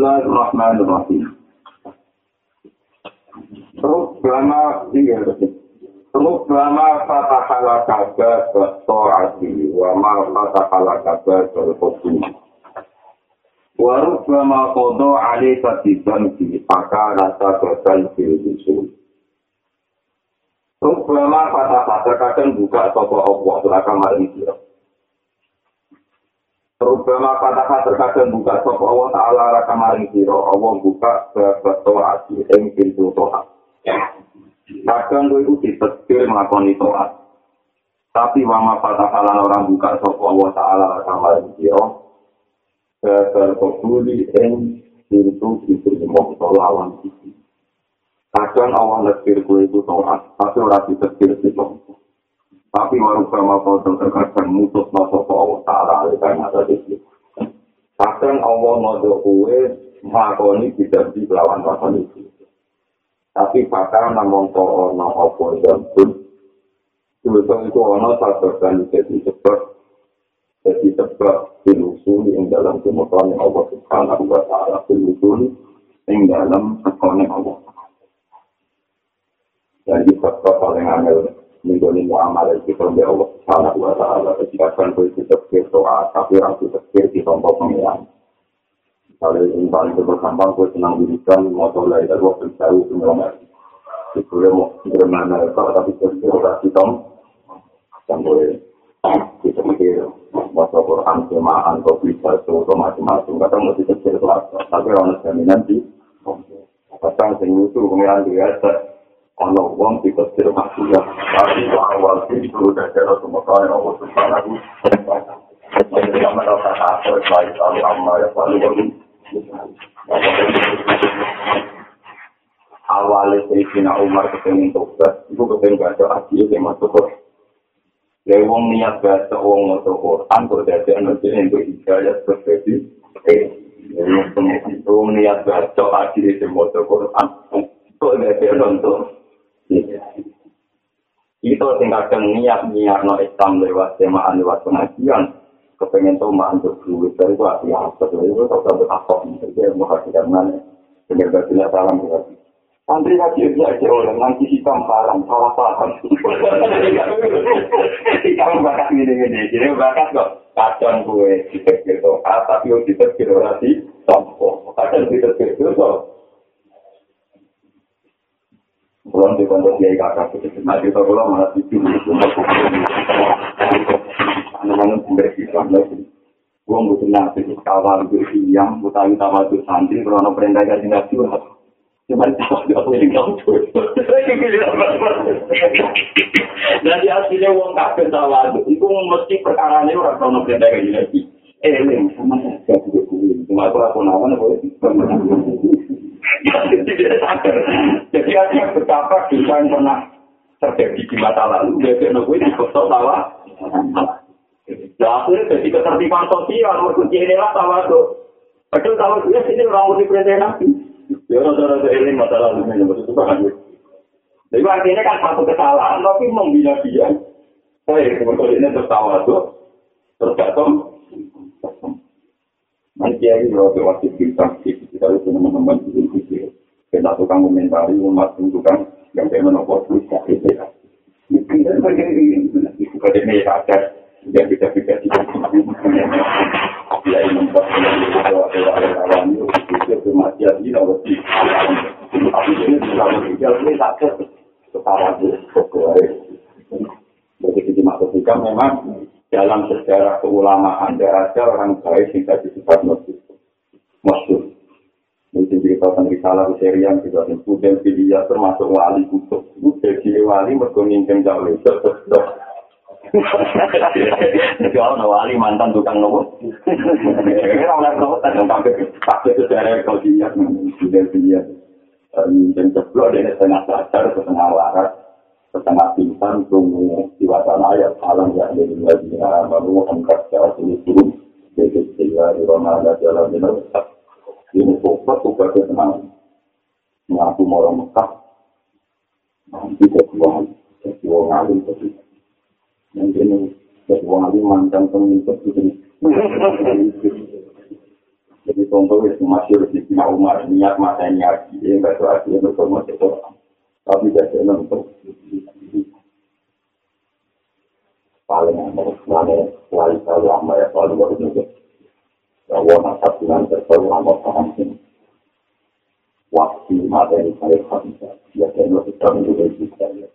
Bismillahirrahmanirrahim. Terus lama iya Terus lama fatahala kabar berso'ati wa ma fatahala kabar berkopi. Waruk lama kodo alih katiban di maka rasa batal bilusul. Terus lama fatahala kadang buka toko Allah belakang maring kira. Terutama kata terkadang buka sop Allah Ta'ala raka maring siro, Allah buka bertoat yang pintu toat. Kadang itu ditekir melakoni toat. Tapi wama pada kalan orang buka sop Allah Ta'ala raka maring siro, berkobuli yang pintu diterima lawan sisi. Kadang Allah lekir kue itu toat, tapi orang ditekir di Tapi waru kama foto terkadang mutus nopo Allah Ta'ala karena itu. Kadang Allah nodo kue makoni tidak di lawan lawan itu. Tapi pakar namun to ono opo dan pun. Sebetulnya itu ono satu dan jadi sebab jadi sebab dilusul yang dalam kemudian Allah Subhanahu Wa Ta'ala dilusul yang dalam kekonek Allah. Jadi sebab paling aneh menjadi muamalah kita dengan Allah Subhanahu wa taala ketika kan itu tafsir doa tapi orang itu tafsir di tempat pengiran kalau yang paling berkembang gue senang dirikan motor lain dari waktu jauh penyelamat itu dia mau bermana kalau tapi tafsir orang kita yang boleh kita mikir bahasa Quran semaan atau bisa itu macam-macam kadang mesti tafsir itu tapi orang jaminan di kadang sing itu pengiran dia ono wong di kecil masih ya tapi awal itu yang merasa apa baik Allah ya paling awalnya Sayyidina Umar kepengen tobat itu kepengen baca aji yang masuk ke Ya wong niat baca wong maca Quran kok dadi ana sing entuk hidayah terjadi. Jadi wong niat baca aji sing maca Quran kok dadi ana untuk Itu sing kadang niat niat no Islam lewat semaan lewat pengajian, kepengen tuh mantuk duit dari gua ya betul itu tak tahu apa jadi mau kasih mana? Benar benar salam ya Santri lagi dia aja oleh nanti hitam parang salah paham. Kamu bakat ini ini, jadi bakat kok. Kacang gue dipikir tuh, tapi yang dipikir berarti tompo, kacang dipikir tuh Kulon di kantor kiai kakak itu, nah kita kulon malah rumah Anak-anak sumber Islam lagi. Gue butuh nasi di kawal gue siang, butuh utama tuh santri, kalau perintah gaji nasi Cuma tidak ada yang tahu Jadi aslinya uang kakek tawa itu mesti perkara ini orang kalau perintah gaji nasi. Eh, ini sama saya juga Cuma aku aku Jadi artinya betapa dosa yang pernah terjadi di masa lalu, dia gue di kota tawa. Nah, akhirnya jadi ketertiban sosial, berkunci inilah tawa tuh. Padahal tawa itu ya sini orang mesti perintah nabi. Ya rata-rata ini masa lalu ini maksud kan. Jadi artinya kan satu kesalahan, tapi membina dia. Saya kebetulan ini tertawa tuh, tergantung. Nanti ya ini kalau wajib kita, kita itu teman-teman itu kita tukang komentari umat tukang yang kayak menopor terus ya itu ya mungkin dan bagian ini itu pada media ada yang bisa kita tidak ya ini membuat bahwa relawan itu itu kematian ini harus di tapi ini bisa menjadi ini sakit kepala itu jadi kita maksudkan memang dalam sejarah keulamaan ada orang baik yang tadi disebut maksud maksud Mungkin cerita tentang risalah serian juga kemudian dia termasuk wali kutub. Itu jadi wali mergo nginceng jauh itu. Jadi orang wali mantan tukang nopo. Ini orang nopo tadi sampai pakai sejarah kau dia sudah dia nginceng ceplok dia setengah sadar setengah waras setengah pingsan tunggu di wacana ayat alam yang ada di lagi baru angkat jauh ini turun. Jadi sehingga di rumah ada jalan ini ini sobat sobat yang tenang ngaku mau Mekah nanti jadi wong alim jadi jadi wong alim mantan pemimpin itu Jadi contoh itu masih di Sina Umar, niat mata ini ya enggak tuh haji, itu masih orang. Tapi jadi untuk paling enak, mana selain kalau lama ya, kalau baru juga. Bahwa nasab dengan terbaru lama paham ini. Waktu mata ini saya hamsa, ya saya lebih kami juga bisa ya.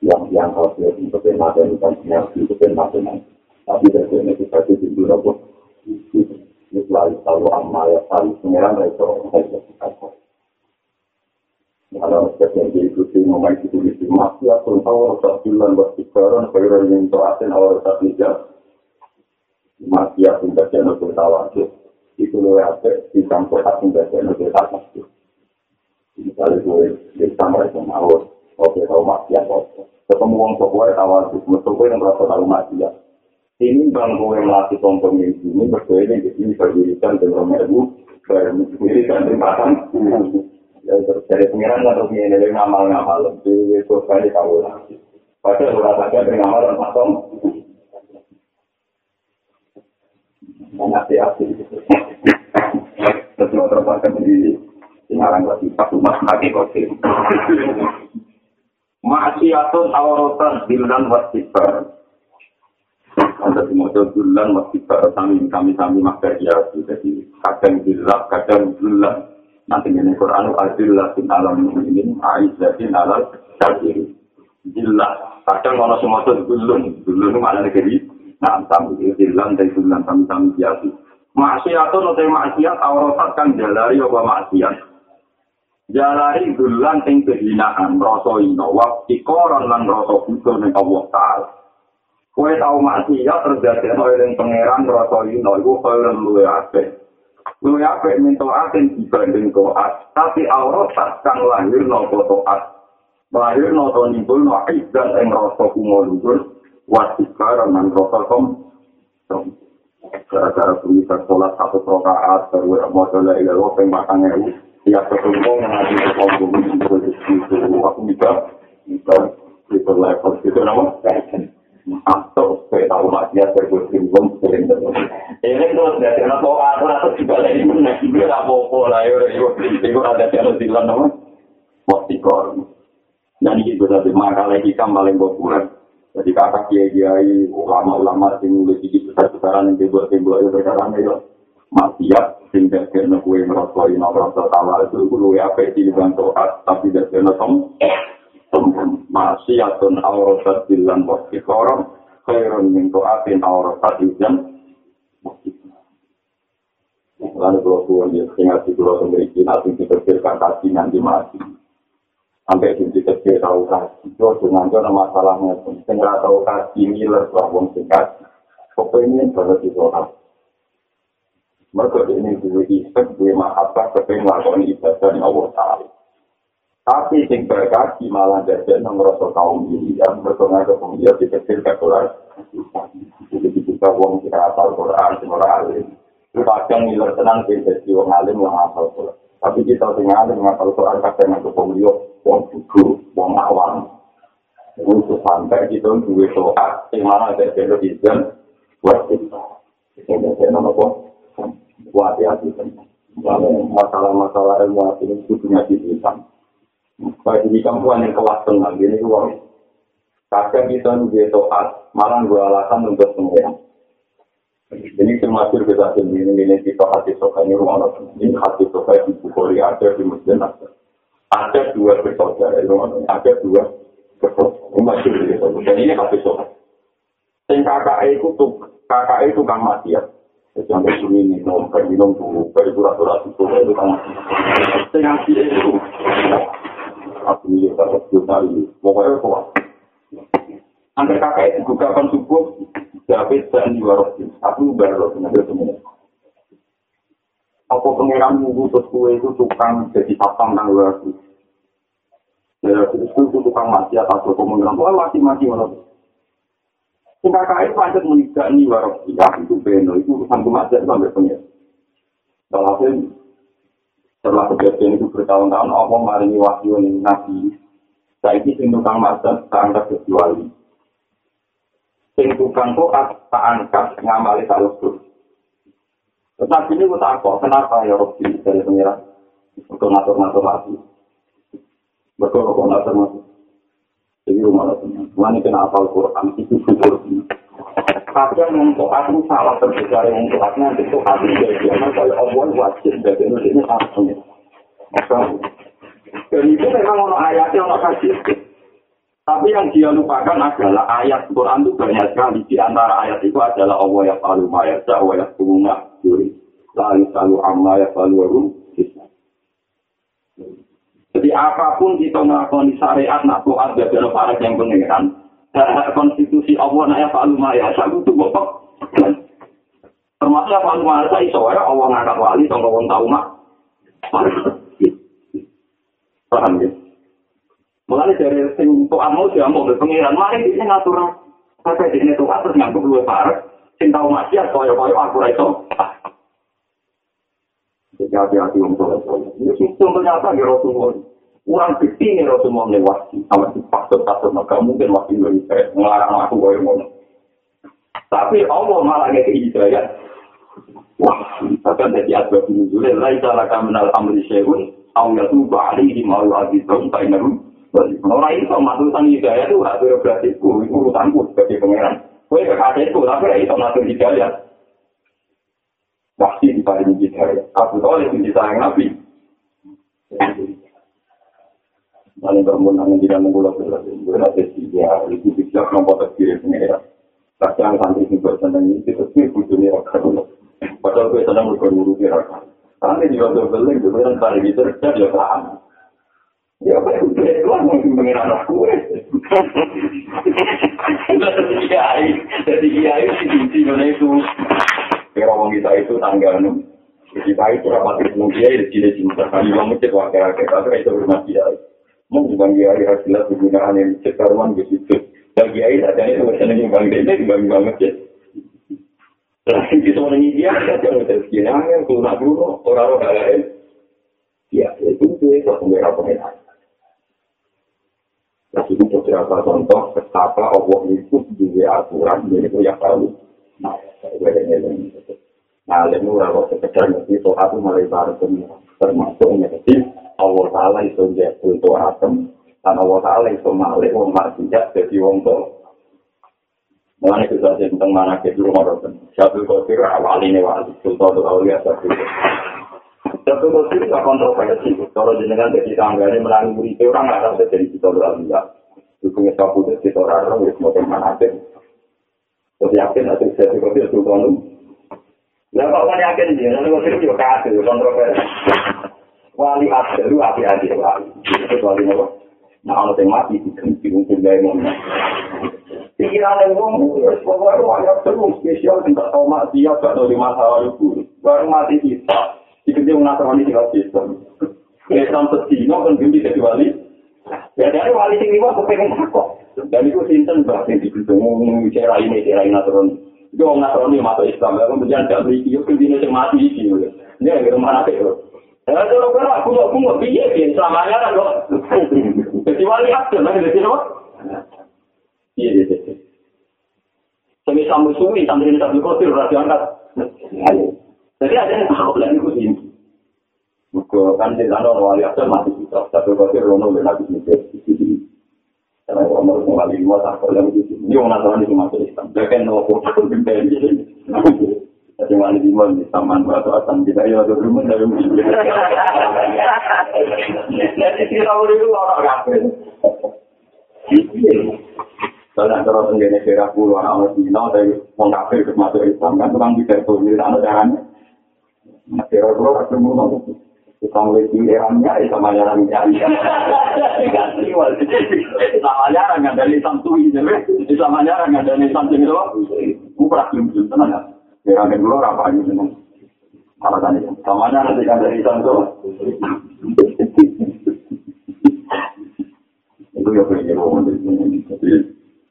Yang yang harus ya, untuk mata ini kan, yang untuk ini. Tapi dari ini kita itu juga Islami tahu amma ya tahu pengiran itu saya kata. Kalau sekian diikuti ngomong itu di masih aku tahu tak bilang buat sekarang kalau yang itu asin awal tak bisa masih aku baca nopo tahu itu lo apa di samping aku baca nopo tahu misalnya gue di sama itu mau oke tahu masih aku. Ketemu orang tua tahu itu mesti yang merasa tahu masih ya. Ini bang gue melatih tonton ini berbeda di sini berdirikan dengan ibu berdirikan di belakang ya terus dari pengiran atau ini dari ngamal ngamal di itu kali tahu lagi padahal saja dengan ngamal dan pasong nanti asli terus terpaksa di Singarang lagi satu mas lagi kopi Maksiatun awrotan bilan wasibar ada di model bulan masih kami kami kami makar ya jadi kadang bilang kadang bulan nanti ini Quran adillah sin alam ini aizzatin alal kafir jelas kadang kalau semua itu bulan bulan mana negeri nah sampai bilang dari bulan kami kami biasa maksiat atau nanti maksiat auratat kan jalari apa maksiat jalari bulan yang kehinaan rasa ino waktu koran lan rasa butuh nih Allah Ta'ala Kue tau maksiat terjadi oleh pangeran rasa ino iku kaya luwe ape. Luwe ape minta aten dibanding toat, tapi aurat kang lahir no toat. Lahir no to nimbul no dan ing rasa kumo wasikar man rasa kom. Gara-gara bisa sholat satu rokaat, baru mau coba ilah lo pembatang ewu. Ya ketemu mengaji ke kompul itu, aku bisa, bisa, bisa level itu nama. atau saya tahu masih ada bersimbung sering ini terus dari anak tua atau atau juga lagi mana juga tak apa lah ya itu ada yang nama waktu kor dan ini dari makalah kita paling populer jadi kakak kiai kiai ulama-ulama yang mulai sedikit besar-besaran yang timbul-timbul itu sekarang itu maksiat sehingga karena kue merosoi merasa tawa itu gue apa di bantu tapi dari anak maksiatun aurasat bilan wakti korom khairun min tu'atin aurasat bilan Lalu kalau tuan dia tinggal di pulau memiliki nanti mati. Sampai di dipikir tahu kasih. Itu dengan itu masalahnya pun. Tinggal tahu kasih miler bahwa singkat. Pokoknya berarti orang. Mereka ini dua istek, dua mahabbah, kepengen melakukan ibadah Allah Ta'ala. Tapi sing berkaki malah jadi nomor kaum ini yang bertengah ke pengiat di kecil ke Quran. Jadi kita uang kita hafal Quran semua alim. Itu kadang ngiler tenang di uang alim yang hafal Quran. Tapi kita tinggal alim hafal Quran kadang ke pengiat uang buku, uang awam. Untuk sampai kita dua soal, yang mana ada television buat kita. Ini ada nama apa? Buat hati-hati. Masalah-masalah ilmu ini punya cerita. Bagi di kampuan yang kelas tengah, gini uang. Kadang kita nunggu toat, malah gue alasan untuk pengeran. Ini termasuk kita sendiri, ini kita hati soka ini. Ini hati soka di Bukhari, ada di Masjid Nasr. Ada dua bersaudara, ada dua bersaudara. Ini hati soka. Yang kakak itu tuh, kakak itu kan mati ya. Sampai sini minum, minum dulu, kayak itu ratu-ratu itu kan mati. Yang itu, aku ini tak juta ini pokoknya kuat Angker kakak itu juga akan subuh David dan Yuwarosin aku baru dengan semua apa pengiran terus kue itu tukang jadi sapang nang luar ya terus itu tukang mati atas toko pengiran kue mati mati mana Sing kakak itu pancet menikah ini warosin ya itu beno itu urusan kematian sampai pengiran Kalau setelah kejadian itu bertahun-tahun Allah maringi wahyu ning nabi. Saiki sing tukang masak tak kecuali. Sing tukang kok tak angkat ngamali taruh Tetapi ini kita kok, kenapa ya Robi? Dari pengiran? Untuk ngatur-ngatur lagi. Betul kok ngatur-ngatur. Jadi rumah. Tuhan ini kena apal Quran, itu syukur. Kadang untuk aku salah terbicara untuk aku nanti itu hati dia. Kalau Allah wajib, jadi ini penting. Dan itu memang ono ayatnya ono kasih. Tapi yang dia lupakan adalah ayat Quran itu banyak sekali. Di antara ayat itu adalah Allah yang palu mayat, Allah yang bunga, juri. Lalu selalu amma ya selalu Jadi apapun kita melakukan di syariat, nak jadi ada para yang pengeran. konstitusi Allah, nak ya palu mayat, selalu itu bopok. Termasuk ya palu mayat, saya iso ya Allah ngangkat wali, tolong orang tahu mak. Paham ya? Mulai dari sing tuan mau dia mau berpengiran, mari ini ngatur apa ini tuh terus nganggup luwe parek, sing tau maksiat koyo koyo aku ra iso. Jadi hati-hati untuk ini sistem ternyata di Rasulullah. Kurang gede nih Rasulullah lewat sama si pastor-pastor maka mungkin waktu itu ngelarang aku koyo ngono. Tapi Allah malah kayak hidayah. Wah, bahkan jadi asbab nuzulnya, laisa laka minal amri syai'un, au yatuba alaihi ma yu'adzibum bainahu Ora iso matusan hidayah itu hak berarti ku urusanku sebagai pangeran. Kowe kekasihku tapi iso matur hidayah. Pasti diparingi hidayah. Aku tahu itu disayang Nabi. Lalu bermunang tidak mengulang berarti berarti dia itu bisa nomor terkiri pangeran. Kadang santri ini bersenang ini itu sih bujurnya akan Padahal gue sedang berguru di rakan. Karena juga udah beli, gue bilang tadi gitu, dia paham. Ya, apa yang udah itu lah, pengen anak gue. Jadi kiai, jadi kiai si kunci mana itu. Kira orang kita itu tangga nu. Kita itu rapat ketemu kiai di sini cinta. Kali orang masjid wakil wakil, tapi itu rumah kiai. Mungkin bang kiai hasilnya penggunaan yang cekar man begitu. Dan kiai ada itu biasanya bang dede di bang bang masjid. Lagi kita orang dia ada yang udah sekian yang kurang dulu orang-orang lain. Ya, itu itu itu pengira pengira. Nah, itu contoh betapa Allah itu juga aturan ini itu yang tahu. Nah, lalu kalau sekedar nanti soal itu mulai baru termasuk menjadi Allah Taala itu jadi untuk atom dan Allah Taala itu malah orang maksiat jadi wong tua. Mulanya kita tentang mana ke dulu orang satu kotir awal ini wali sultan itu awalnya satu. Satu kotir itu kontroversi. Kalau jenengan jadi tangga ini melalui itu orang nggak tahu jadi kita berlalu Dukungnya sapu itu kita orang ya semua aja. Terus yakin atau jadi kotir sultan itu. Lah kok kan yakin dia, nanti kotir juga kasih kontroversi. Wali asli, hati-hati wali. Itu wali apa? Nah, kalau yang mati, diganti mungkin gaya ngomong. Pikiran yang ngomong, pokoknya banyak terus spesial, tidak tahu mati, ya, gak tahu di masa lalu. Baru mati kita, dikerja mengasahkan di sistem. Islam sedino kan bimbi jadi wali. Ya dari wali sing lima kepengen takut. Dan itu sinten bahkan di gedung cara ini, cara ini aturan. Itu orang aturan ini masuk Islam, kemudian tidak beli, yuk kerjanya yang mati ini. Ini yang mana sih? Ya, kalau kena aku nggak aku nggak piye, piye selamanya kan kok. Kecuali aku nanti jadi apa? Iya, iya, iya. Semi sambu suwi, sambil ini sambil kotir, berarti angkat. Jadi ada yang tahu lah itu sih. Maka kan di sana orang wali asal mati kita, tapi rono benar di sini. Karena orang mau mengalami lima tahun yang di sini. Ini orang nasaran itu masuk Islam. Dia kan nopo, bintang jadi. Jadi wali lima di taman batu asam kita ya ada rumah dari mungkin. Jadi kita itu orang kafir. Kalau antara tenggine daerah pulau anak orang Cina dari orang kafir ke masuk Islam kan tukang bisa itu di sana caranya. Daerah pulau ketemu nopo. Tukang lagi erangnya sama jarang jadi. Ganti wali. Sama jarang ada Islam tuh ini. Sama jarang ada Islam tuh itu. Bukan belum tenang. Ya kan dulu apa ini seneng. Alasan itu. Samanya nanti kan dari santo. Itu ya punya ngomong di sini. Jadi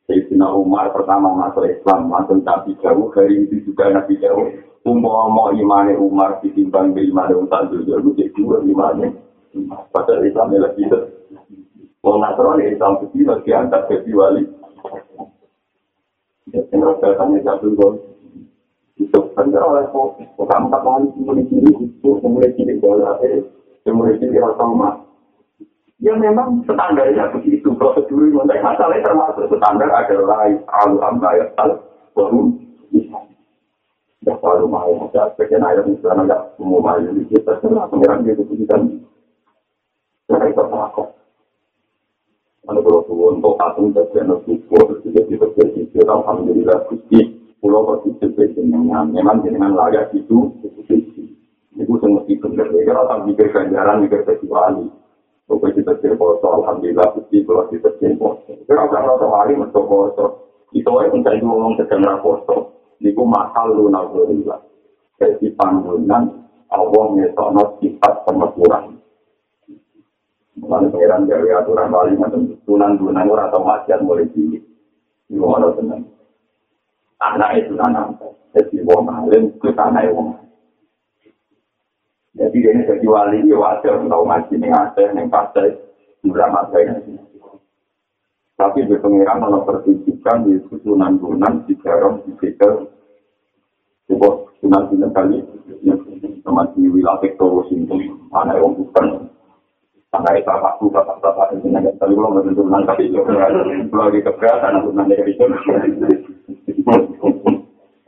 Sayyidina Umar pertama masuk Islam langsung tapi jauh hari itu juga nabi jauh. Umar mau imane Umar ditimbang di imane Umar itu jadi dua imane. Padahal Islam lagi itu. Kalau Nasrani Islam itu diangkat jadi wali. Ya, rasa tanya satu itu benar oleh kok bukan empat tahun mulai cilik itu mulai cilik bola eh mulai cilik rasa Ya memang standarnya begitu. Prosedur yang masalahnya termasuk standar adalah alu amba ya al baru. Ya selalu mau ada sebagian ayat misalnya nggak umum aja di kita terserah pengiran dia keputusan. Cara itu Mana kalau tuh untuk patung bagian itu terus juga di bagian itu alhamdulillah gusti pulau posisi dengan memang dengan layak itu itu itu semua itu benar. Kalau tak mikir ganjaran mikir kecuali Pokoknya kita foto, alhamdulillah, putih kalau kita foto. Kira kira foto hari foto. Itu aja mencari sedang foto. Ini ku masal lu nalurilah. Jadi panggungan Allah ngesokno sifat pemesuran. Mulai pengiran dari aturan balik macam tunan-tunan orang atau maksiat mulai tinggi. Ini orang tenang. Anak itu anak. Jadi wong alim itu anak wong Jadi ini jadi wali ini wajar tahu ngaji nih Aceh, nih Pasai, drama saya Tapi di pengiran malah pertunjukan di susunan-sunan di Garong, di Bekel, sebuah sunan sunan kali, teman di wilayah Tektor, Sintung, mana yang bukan, mana itu bapakku, bapak-bapak ini nggak tahu lo nggak tentu nanti tapi itu kalau di keberatan aku nanti dari itu.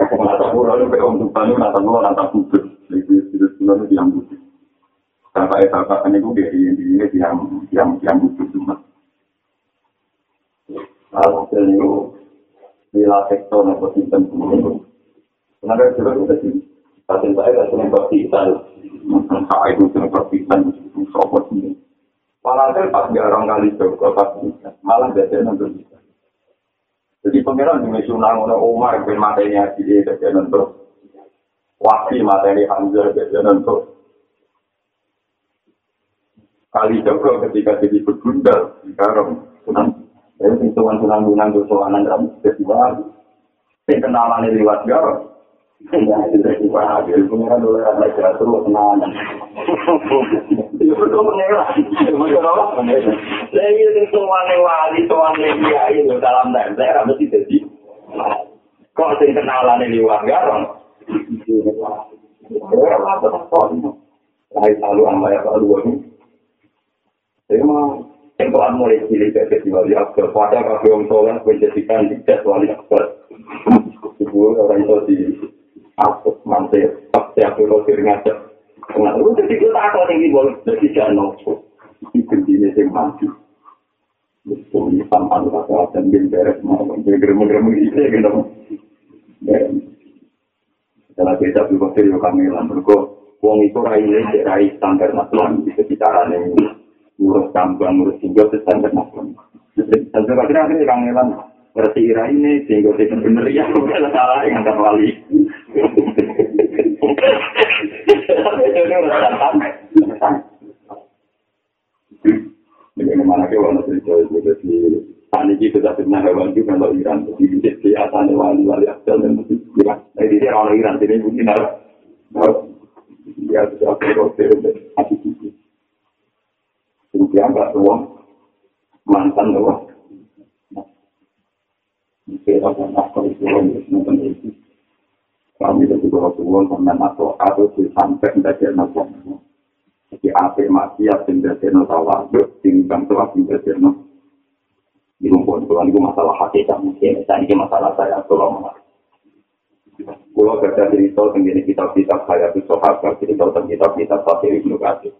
Aku nggak tahu lalu om tuh paling nggak tahu nggak tahu itu itu sebenarnya yang butuh. Bapak bapak ini gue dari ini yang yang yang butuh cuma. Kalau itu bila sektor atau sistem ini, sebenarnya juga sudah sih. Tapi saya tidak senang berpisan, saya itu senang berpisan, sobat ini. Walhasil pas jarang kali coba pas bisa, malah biasanya nanti bisa. Jadi pengiran di Mesunang, Umar bin matanya di dia, nanti Wasi materi Hamzah biasanya untuk kali joko ketika jadi bergundal di karong. Jadi hitungan tunang tunang dosoanan kamu jadi wali. Yang kenalan ini lewat garong. Ya, jadi wali. Pengiran dulu ada jatuh kenalan. Itu betul pengiran. Betul apa? Saya ini tuan wali, tuan dia itu dalam daerah mesti jadi. Kok sing kenalan ini lewat garong? Hai selalu amma ya selalu ini. Saya mau Tengkoan mulai cilik ke kecil wali akbar. Pada kafe om soleh menjadikan tidak wali akbar. Ibu orang itu di aku mantir. Pasti aku lo sering ngajak. Nah, lu jadi kita aku tinggi boleh jadi jangan Ikan ini yang maju. Mesti sampai rasa dan beres mau. Jadi gerem-gerem gitu ya gitu. Dalam beda berpikir yo kami lan mergo wong itu rai ini rai standar nasional bisa bicara nih ngurus tambang ngurus tinggal itu standar nasional. Dan sebagainya akhirnya kami lan berarti rai ini sehingga tidak benar ya bukan salah yang akan wali. Bagaimana ke wana cerita itu jadi tani kita sudah pernah hewan juga kalau Iran jadi di atas wali wali asal dan itu Iran. Nah di sini orang Iran jadi mungkin harus ya sudah berproses hati hati. Kemudian nggak uang mantan uang. Kita akan nakal itu nonton itu. Kami juga uang sampai atau atau sampai tidak ada Jadi apa maksiat yang tidak ada tawaduk, tinggal telah tidak ada di rumput tuan itu masalah hakikat mungkin. Dan ini masalah saya kalau mau. Kalau kerja cerita tentang kitab-kitab saya itu sahabat cerita tentang kitab-kitab saya ibnu kasih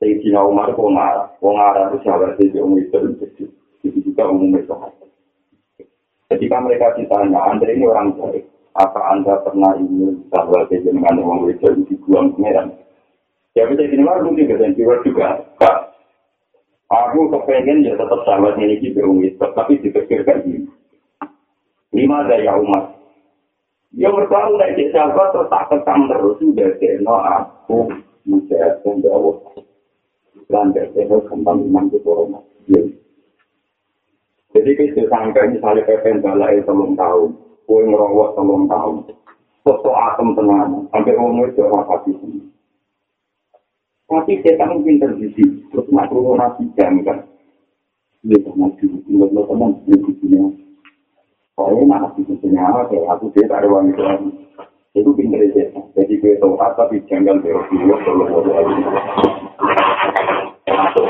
Sayyidina Umar kok ngarah, kok ngarah itu sahabat itu umum itu itu juga umum itu. Ketika mereka ditanya, Anda ini orang baik, apa Anda pernah ingin sahabat itu dengan orang itu dibuang pengeran? Ya bisa ini lah mungkin dan juga, Pak, Aku kepengen ya tetap sahabat ini di berumit, tapi dipikirkan ini. Lima daya umat. Ya bertahu dari sahabat terus tak ketang terus sudah kena aku menjadi jauh. Dan dari kembang iman ke corona. Jadi kita sangka misalnya pepen balai selung tahun, kue ngerawat selung tahun, sosok atom tenang, sampai umur itu apa sih? Tapi setan pinter di sini, terus turun nasi jam kan. Dia sama di menurut lo teman di sini. Soalnya nak di sini apa? Kayak aku dia tak ada uang itu lagi. Itu pinter aja. Jadi gue tahu apa tapi jangan berok dulu kalau mau lagi. Masuk gue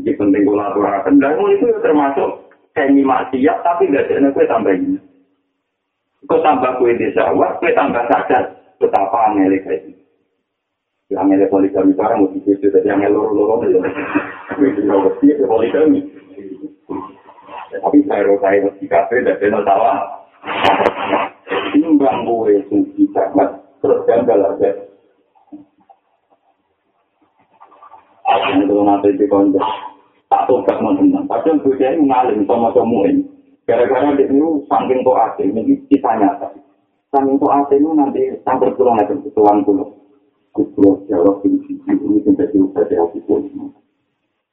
jadi penting kolaborasi. Dan itu termasuk kayak maksiat, tapi nggak ada kue tambah ini. Kue tambah kue di sawah, kue tambah sadar betapa aneh kayak. Yang aneh poligami sekarang mau dikisih, jadi yang loro-loro aja. Kue juga mesti ke poligami. Tapi saya saya mesti kafe dan saya tahu timbang gue suci banget terus gagal aja Akhirnya itu nanti di konco tak tobat teman Padahal gue jadi ngalim sama ini. Gara-gara dia itu saking kok asing, ini kita nyata. Saking kok asing ini nanti sampai pulang aja ke tuan pulau. Kulo jawab ini ini sampai diubah di hati pun.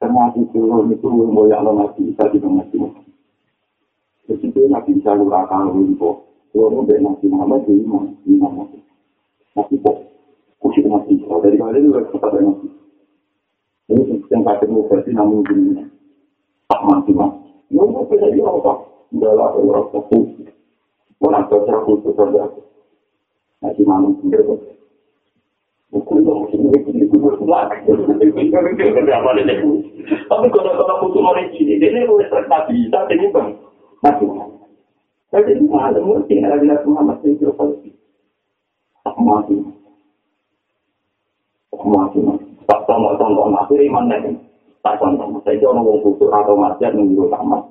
Ternyata itu itu mau yang lo ngasih bisa juga ngasih. Jadi itu nabi bisa lurakan lu Kalau mau Nabi Muhammad di iman, di iman Nabi kok Nabi. Kalau dari kali itu harus kata Nabi. Ini yang kata mau versi namun gini. Tak mati mas. Ya udah bisa dia apa? Enggak lah, rasa khusus. Orang tua cara khusus saja. Nabi Muhammad sendiri kok. Tapi kalau khusus orang ini, ini boleh ini bang, Nabi Muhammad. Jadi ini ada yang ada di Jokowi. Tak mati. Tak mati. Tak tonton tonton akhir iman lagi. Tak tonton. Saya itu orang kusur atau masjid dulu sama.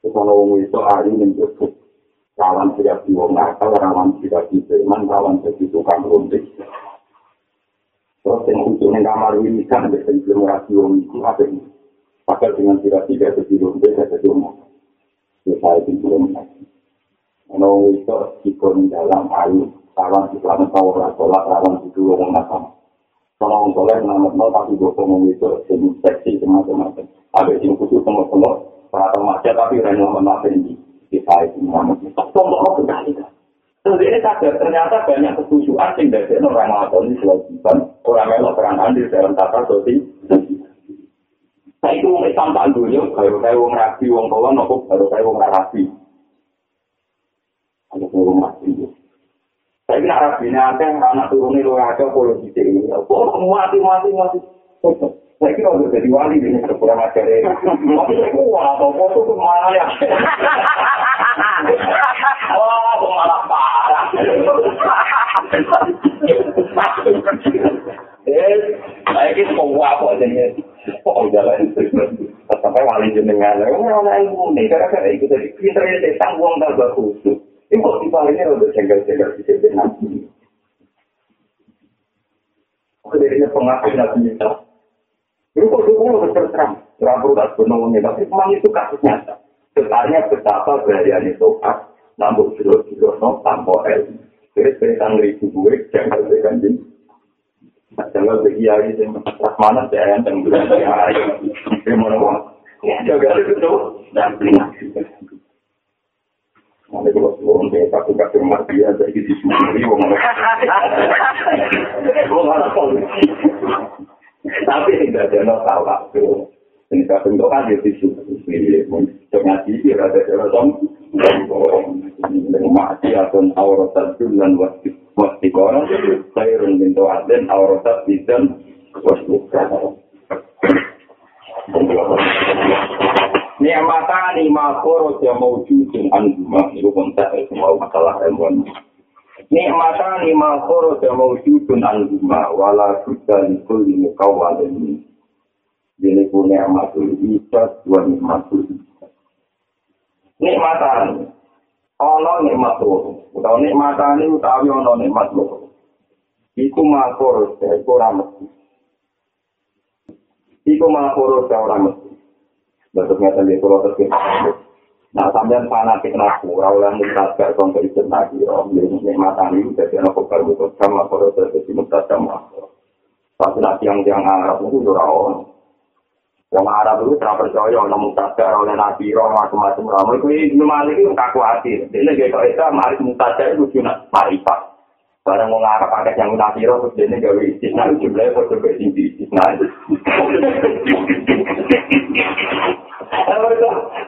Terus orang wong itu hari cukup. Kawan tidak di wong nakal, rawan tidak di iman, kawan jadi tukang runtik. Terus yang khusus yang kamar ini kan belum rasi wong itu ada ini. Padahal dengan tidak tidak jadi runtik, jadi rumah. saya itu belum. Ono itu ikon dalam ayu, kawan di dalam tawar sholat, kawan di dua orang nakam. Kalau orang sholat nama nol tapi gue ngomong itu jenis seksi macam-macam. Ada yang khusus semua-semua, para remaja tapi orang yang nama ini di saya itu nama. Contoh lo kembali kan. Terus ini sadar ternyata banyak ketujuan sing dari orang melakukan ini kewajiban orang melok peran andil dalam tata sosial. Saya itu mau Islam tak dulu, kalau saya mau rapi, wong tua nopo, kalau saya mau rapi. Ada turun mati. Saya kira rapi ini ada yang anak turunnya lu ada polisi ini. Kok mati mati mati. Saya kira udah jadi wali ini ini. Tapi saya kuat, atau foto tuh malah ya. Wah, tuh malah parah. Eh, saya kira kuat kok jadi. kok jalan sampai wali jenengan ora ilmu nih gara-gara itu tadi pinter ya tanggung tambah khusus ini kok dibalikin udah jengkel-jengkel di sini nanti Kemudian pengakuan nabi Isa. Itu kok dulu terus terang, terang perlu tak sebenarnya, tapi memang itu kasus nyata. Sebenarnya betapa berharian itu pas, nambah jero-jero, no, tanpa el. Jadi sekitar ribu gue, jangan berikan jenis. Jangan bagi hari ini, pas mana saya yang tenggelam dari hari ini. Ini mana uang? Jaga itu tuh, dan beli nasi. Nanti kalau sebelum dia tak buka rumah dia, jadi di sini, polisi? Tapi tidak ada no salah tuh. Ini tak bentuk aja di sini, untuk ngaji, ada jalan mati atau aurat dan wajib wajib orang saya runding to aden aurat dan wajib Ni'mata ni ma koro ya mawjudun anhuma itu kontak semua masalah ilmuwan. Ni'mata ni ma koro ya mawjudun anhuma wala sudah di kulli mukawalin. Ini pun ni'matul ibad wa ni'matul ibad. Ni'mata ana nikmat loro utawa nikmatane utawi ana nikmat loro iku iku ora mesti iku makor ora mesti Ngeten di pulau terkini. Nah, sampean fanatik naku, ora oleh mutasga kon kerja lagi, om jadi nikmatan ini jadi anak kebal mutus sama kalau terjadi mutas sama. Pas nanti yang yang Arab itu ora on. Wong Arab itu tidak percaya ana mutasga oleh nabi roh macam-macam. Lah mereka ini malik itu kaku hati. Ge kok itu mari mutasga itu cuma marifat. Barang wong Arab akeh yang nabi roh terus dene gawe istisna jumlahe padha kaya sing istisna.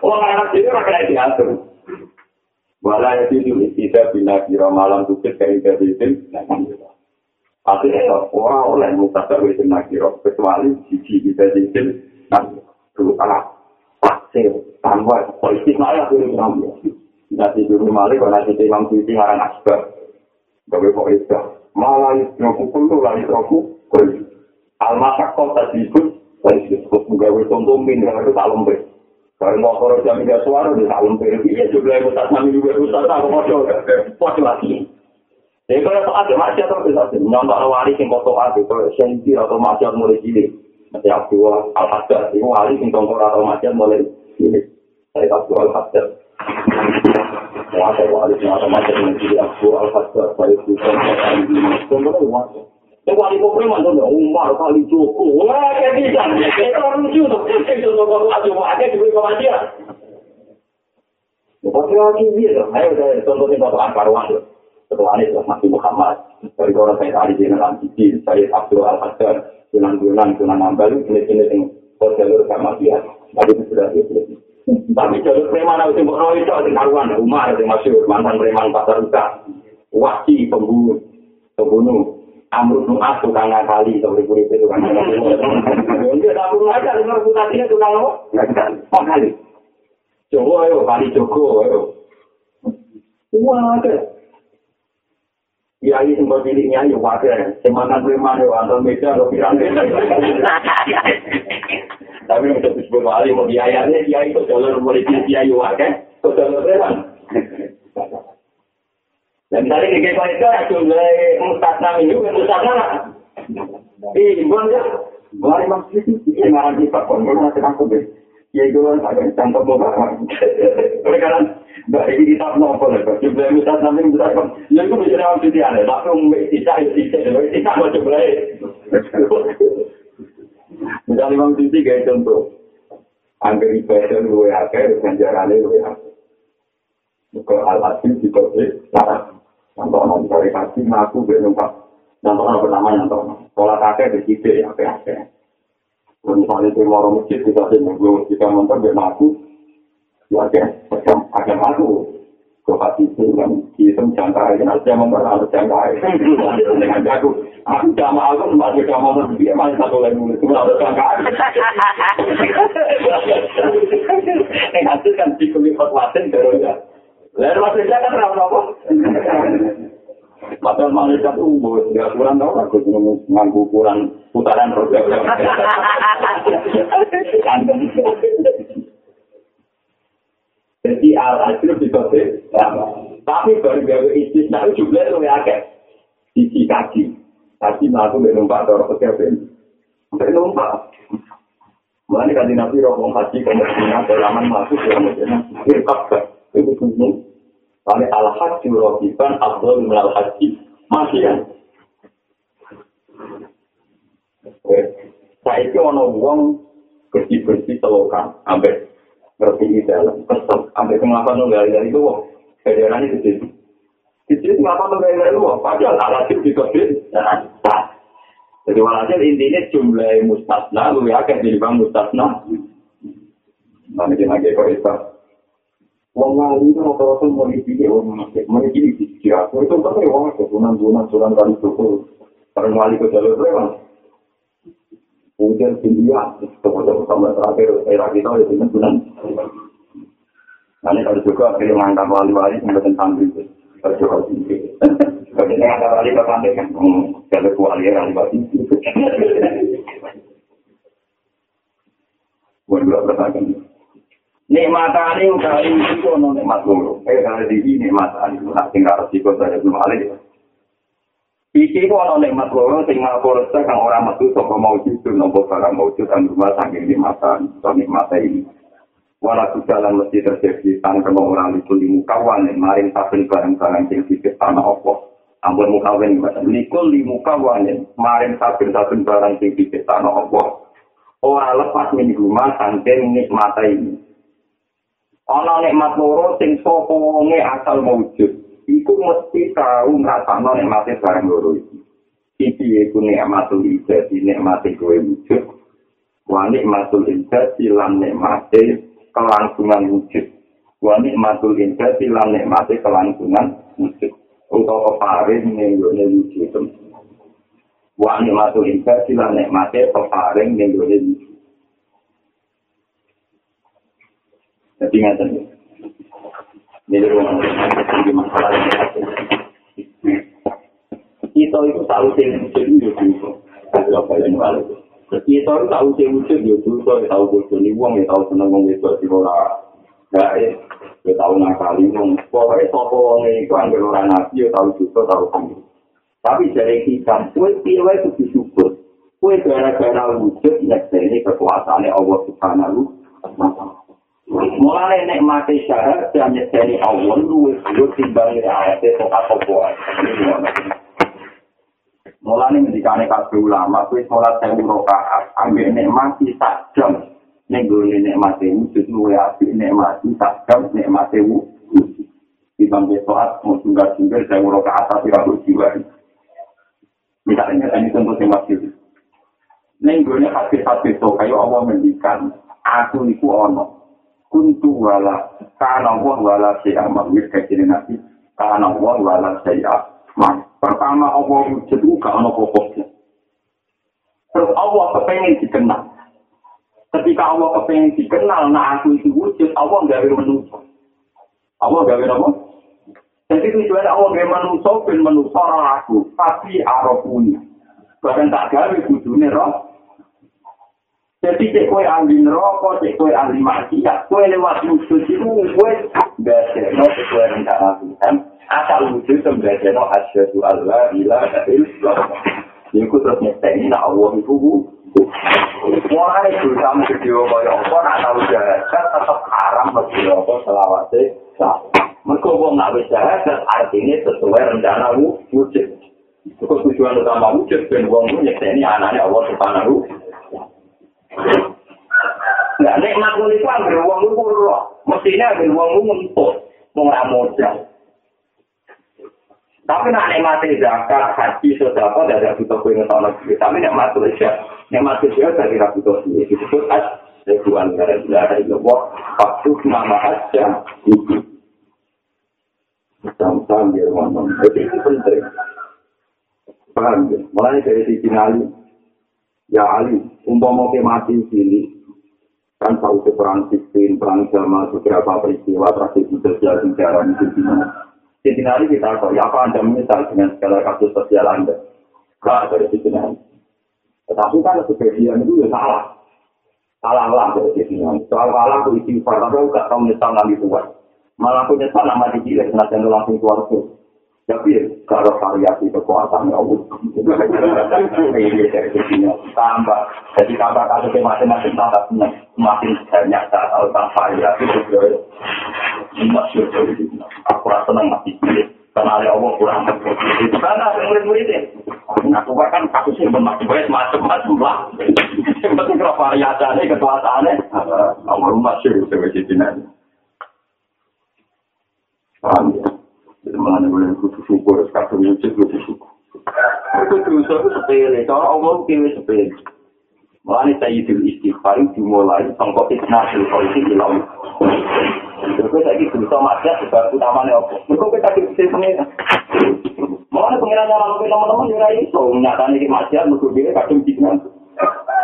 Wong Arab itu ora kaya diatur. Wala ya itu tidak bina kira malam tukit kayak dari itu. Akhirnya orang oleh mutasar itu nakiro kecuali sisi kita itu nanti dulu kalah pasir tanpa politik malah dulu ngambil. Nanti dulu malah kalau nanti imam suci ngarang asbab. Gawe kok itu malah itu pukul tuh lari roku. Almasak kau tak disebut, saya disebut gawe contoh min itu tak lembek. Kalau mau korok jam tiga suara di tahun periode iya juga yang ustaz nami juga ustaz aku mau foto lagi. Jadi kalau soal itu masih atau bisa sih nyontok wali sing foto aku kalau sensi atau masih mulai cilik. Nanti aku al hajar itu wali sing tongkor atau masih mulai cilik. Saya aku al Wah, wali sing atau masih mulai cilik aku al hajar. Saya itu tongkor Yang wali kopre mantan Umar kali Joko. Wah, kayak bisa. Itu orang lucu tuh. Itu nomor lagi mau ada di bawah dia. Pasti lagi dia. Ayo saya contohnya bapak Ankarwan tuh. Ketua Anies Masih Muhammad. Dari orang saya tadi di dalam TV. Saya Abdul Al Hasan. Tunan-tunan, tunan ambal. Ini-ini yang jalur sama dia. Itu sudah dia. Tapi jalur preman harus yang berroh itu. Karuan Umar yang masyur. Mantan preman pasar usaha. Wasi pembunuh. Pembunuh. Amrul Nu'as tukang ngakali, sampai kurit itu tukang ngakali. Dia tak perlu aja, dengar reputasinya tukang apa? Ngakali. Joko ayo, kali Joko ayo. Wah, ada. Kiai sempat dirinya ayo pakai. Semakan preman ayo, antar meja, lo pirang. Tapi yang disebut wali, mau biayanya, kiai itu jalur mulai kiai pakai. Itu jalur preman. Dan misalnya di kekal itu jumlah mustasna minggu, mustasna lah. Ih, imbon ya. Mulai maksud itu, ya ngarang Pon, masih aku deh. Ya itu kan ada contoh bapak. Karena dari ini kita nopo lah, jumlah minggu besar kan. Ya itu bisa nama sisi aneh, tapi umum tidak ya tidak, tidak mau jumlah. Misalnya memang sisi kayak contoh. Angger ibadah luwe akeh, ganjarane luwe akeh. Muka al-asim di kode, sarang. Contoh non dari kasih ngaku gue numpak. Contoh non pertama contoh. Sekolah kakek di sini ya kakek. Misalnya itu mau masjid kita sih nunggu kita nonton gue ngaku. Ya kakek. Agak ngaku. Gue kasih itu kan kita. Nanti yang memang harus jangkai. Dengan jago. Aku jama aku masih jama aku dia masih satu lagi nulis. Cuma harus jangkai. Yang hasil kan dikulit fatwasin terus ya. Lalu maksudnya kan apa-apa. Padahal malaikat umur, nggak kurang tau aku nganggu ukuran putaran roda. Jadi al-ajruf di kode, tapi baru gawe istisna itu jumlah lebih agak. Sisi kaki, kaki melaku numpak atau pekerjaan. Sampai numpak. Mulai kan nabi roh haji kemudian dalam masuk dalam Medina, itu gunung. Kali al-haji rohiban abdul minal haji. Masih kan? Saya itu ada uang bersih-bersih selokan. Sampai di dalam. Kesel. Sampai kenapa nunggal dari itu. Federasi di situ. Situ kenapa dari itu. Padahal al-haji di kebit. Jadi walhasil intinya jumlah mustasna, lu yakin jadi bang mustasna. Nanti kita lagi kok itu. Wong wali itu rata-rata mau dipilih orang masjid, mau di sisi aku. Itu kan ya wong itu, bulan-bulan, bulan kali itu. Karena wali ke jalur lewat. Kemudian India, kemudian sama terakhir, era kita itu kan bulan. Nanti kalau juga akhirnya mengangkat wali-wali sampai tentang itu. Kalau juga tinggi. Kalau kita ngangkat wali ke pantai kan, jalur wali wali itu. Bukan dua pertanyaan. nikmatane utawi iku ono nikmat loro. Eh kare iki nikmatane ora sing karo siko dari belum ale. Iki ku ono nikmat loro sing ngapur kang ora metu saka maujud nopo barang maujud kang rumah saking nikmatan to nikmate ini. Walau jalan mesti terjadi tanpa orang itu di mukawan maring saben barang-barang sing dikit tanah opo. Ampun mukawan nikul di mukawan maring saben-saben barang sing dikit tanah opo. Ora lepas min rumah saking nikmat ini. Ana nikmat loro sing sapa wonge asal maujud. Iku mesti tau ngrasakno nikmate barang loro iki. Iki iku nikmatul ijadi nikmate kowe wujud. Wa nikmatul ijadi lan nikmate kelangsungan wujud. Wa nikmatul indah lan nikmate kelangsungan wujud. Utawa peparing ning gone wujud. Wa nikmatul indah lan nikmate peparing ning gone wujud. Jadi ngaten. Rumah masalah Kita itu tahu sih wujud itu. Apa yang balik? Kita itu tahu sih wujud ya dosa, tahu bodoh nih wong, ya tahu seneng wong itu di ora. Ya, ya tahu nakali wong. Pokoknya sopo wong itu ambil orang nabi, ya tahu dosa, tahu sendiri. Tapi dari kita, kue pilih itu disyukur. Kue gara-gara wujud, ini kekuasaannya Allah Subhanahu wa Mulai nek mati syarat dan nyedani Allah lu wis timbang ayat itu apa Mulane ngendikane kabeh ulama kuwi salat sewu rakaat, ambek nikmati sak jam. Ning gone nikmati wujud luwe apik nikmati sak jam nikmati wujud. Ibang salat mau tunggal tunggal sewu rakaat tapi ra jiwa. Misalnya ini contoh yang masih Ning gone hati-hati to kayak Allah mendikan aku iku ono. Kuntu wala kana wala saya mamir kecil nabi kana wala saya Mas, pertama Allah wujud itu gak ada pokoknya. Terus Allah kepengen dikenal. Ketika Allah kepengen dikenal, nah aku itu wujud, Allah gak ada manusia. Allah gak ada apa? Jadi tujuan Allah gak manusia, ben manusia aku. Tapi arafuni. Bahkan tak gawe wujudnya roh. Jadi cek kue ahli neraka, cek kue ahli maksiat, kue lewat wujud itu kue gak ada, kue rencana Tuhan. asal wujud sembahyang no asyhadu alla ilaha illallah iku terus nyekti nak Allah iku Mulai itu sama video kaya apa nak tahu jahat tetap haram video apa selawase Mereka wong nak bisa artinya sesuai rencana wujud. Itu tujuan utama wujud dan itu nyekti anaknya Allah subhanahu Nah, nikmat itu ambil uang itu roh. Mestinya ambil uang itu untuk mengamodal. Tapi nak nikmati zakat, haji, sodako, tidak ada butuh kue ngetol lagi. Tapi nikmat saja, nikmat saja dari rabu butuh ini. Disebut as, sebuah negara negara itu wah, waktu nama aja itu. Sama-sama biar ngomong. Jadi itu penting. Paham ya? Mulai dari sisi Ali. Ya Ali, umpama ke mati sini, kan tahu ke perang sistem, perang jamaah, beberapa peristiwa, tradisi sosial, sejarah, di sini. Siti hari kita tahu, ya apa Anda menyesal dengan segala kasus sosial Anda? Enggak dari Siti hari. Tetapi kan sebagian itu ya salah. Salah lah dari Siti hari. Soal salah aku isi tapi aku gak tahu menyesal nanti tuan. Malah aku nyesal nama di kiri, senajan langsung keluar tuh. Tapi kalau variasi kekuatan ya Allah. Ini Tambah. Jadi tambah kasusnya masing-masing tambah semakin banyak saat tentang variasi. Masyur dari Siti aku rasa senang mati karena ada Allah kurang itu karena ada murid-muridnya aku kan kasusnya baik macam-macam lah. Yang kalau variasinya kekuasaannya. Kamu rumah sih sebagai jinan paham ya jadi mana boleh khusus syukur sekarang wujud khusus syukur itu dosa itu sepele kalau Allah kiri sepele Mulai Sayyidul Istighfar dimulai sangkot isnatul polisi ilau. Terus saya gitu bisa maksiat sebab utamanya apa? Mereka kita bisa pengen. Mulai pengiran orang lain teman-teman juga itu nyatanya di maksiat mereka dia kadang jinan.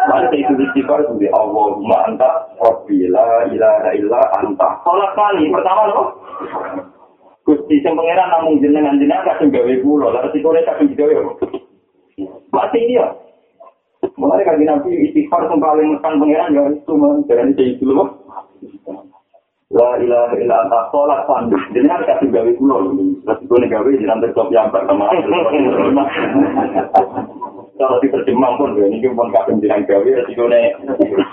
Mulai Sayyidul Istighfar itu di Allahumma anta Rabbila ilaha illa anta. Sholat kali pertama loh. Gusti sing pangeran namung jenengan jenengan kadang gawe kula, lalu sikone kadang digawe. Mati dia. Mulai kaki nabi istighfar yang paling menekan pangeran ya itu mah jadi itu dulu. La ilaha anta sholat pandu. Jadi harus kasih gawe kulo. Terus gue nih gawe jangan terkop yang pertama. Kalau diterjemah pun ini pun kadang jangan gawe resiko nih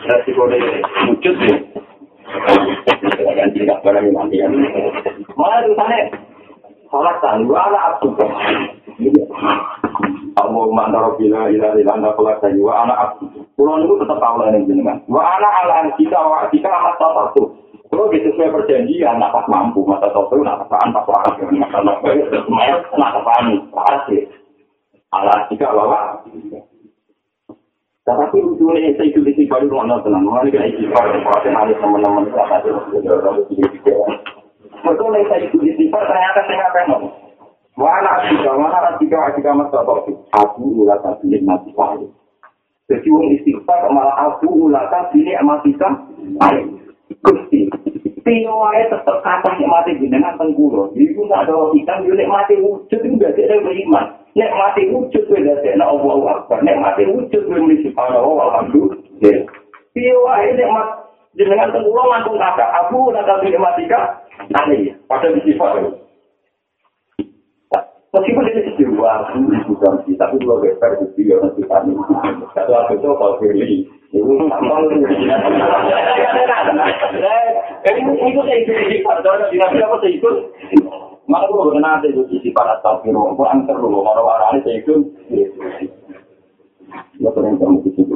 resiko nih wujud ya. tidak barang mati kan. Malah tulisannya sholat tangguh ala abdu. Allah mantara bila ila ila anda sholat tangguh ala abdu. Pulau itu tetap tahu lah ini. Wa ala ala kita wa kita amat satu. Kalau gitu sesuai perjanjian, nak pas mampu, masa satu, nak pasaan, pas waras, masa nopo, nak pasaan, waras sih. Ala kita bawa. Tapi ujungnya saya itu di baru mana tenang, mana kita istighfar, kalau teman-teman saya ada Betul nih saya itu istighfar ternyata saya nggak pengen. Wala juga, mana juga juga masa waktu. Aku ulah tak pilih mati saya. Jadi orang istighfar malah aku ulah tak pilih mati saya. Gusti, Tiwai tetap kata mati jenengan tengkulo. Ibu nggak ada logika, nek mati wujud itu nggak ada beriman. Nek mati wujud gue dari nek Allah Akbar. Nek mati wujud gue mesti Allah Alhamdulillah. Tiwai nek mati jenengan tengkulo langsung kata aku ulah tak pilih mati aneh ya, pada sifat itu. Meskipun ini sebuah aku bukan sih, tapi kalau better itu ya nanti kami. Satu aku itu kalau pilih, itu tambah itu. Jadi itu saya ikut sifat, kalau tidak bisa apa saya ikut. Maka kalau kena ada itu sifat atau kiro, aku antar dulu, kalau orang ini saya ikut. Ya, keren kamu di situ.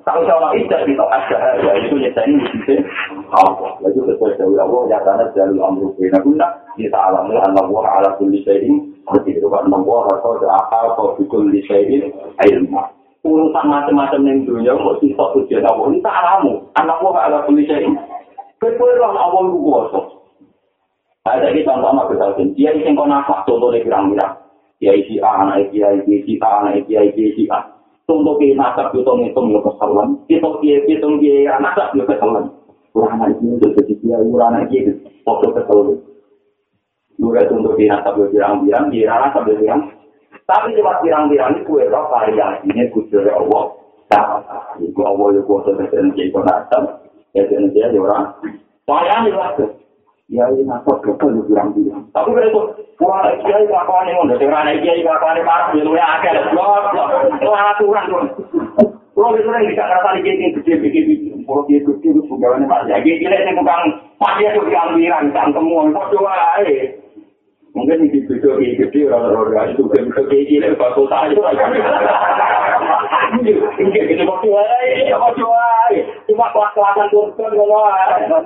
Kalau sama itu ada, ya itu nyatanya wujudnya Allah. Lalu sesuai dari Allah, ya karena jalur amru bina guna, kita alami anak buah ala kulli syai'in, seperti itu kan, buah atau akal, kau kulli syai'in, ilmu. Urusan macam-macam yang dunia, mau sisa tujuan Allah, ini tak alamu. Anak buah ala kulli syai'in. Kepulang Allah lu kuasa. Ada di contoh sama kesalin, dia isi kau nafas, contohnya pirang-pirang. Dia isi A, anak isi A, isi A, anak isi A, isi A. Contoh ke nasab, hitung hitung yo kesalahan. Hitung dia, hitung dia, nasab yo kesalahan. Kurang anak ini untuk jadi dia, anak ini foto kesalahan. Juga contoh ke nasab yo pirang-pirang, dia nasab yo pirang. Tapi cuma pirang-pirang ini kue roh variasinya kudur Allah. Nah, itu Allah yo kuasa kesalahan jadi nasab. Ya jadi dia orang. Soalnya ini waktu. Ini nasab betul yo pirang-pirang. Tapi kalau itu Wah, kiai kelakuan ini, udah dengar kiai kelakuan ini parah, lu ya akeh, blok, blok, itu aturan tuh. Kalau itu yang bisa ngerasa di kiai gede, gede, gede, kalau kiai gede itu pegawainya masih, ya kiai kiai ini bukan masih itu diambilan, cangkemmu, itu coba aja. Mungkin di video kiai gede, orang-orang itu bisa kiai kiai bakal tahu aja. Ini gitu, mau coba aja, mau coba aja. Cuma kelas-kelasan turun, kalau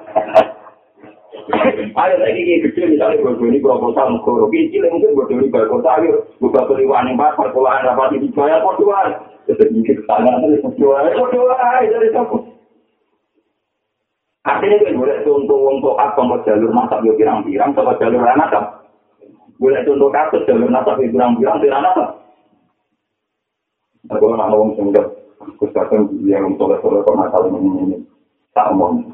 Ayo lagi ini kecil misalnya bodoh ini proposal mukoro kecil mungkin bodoh ini bakal tahu buka peliwan yang bakal pulang dapat di bayar bodohan. Jadi ini kesalahan dari bodohan, bodohan dari siapa? Artinya kan boleh contoh untuk apa mau jalur masak yo pirang-pirang, sama jalur anak kan? Boleh contoh kasus jalur masak yo pirang-pirang, pirang apa? Aku nggak ngomong sendiri, aku sekarang yang untuk level level nakal ini, tak ngomong.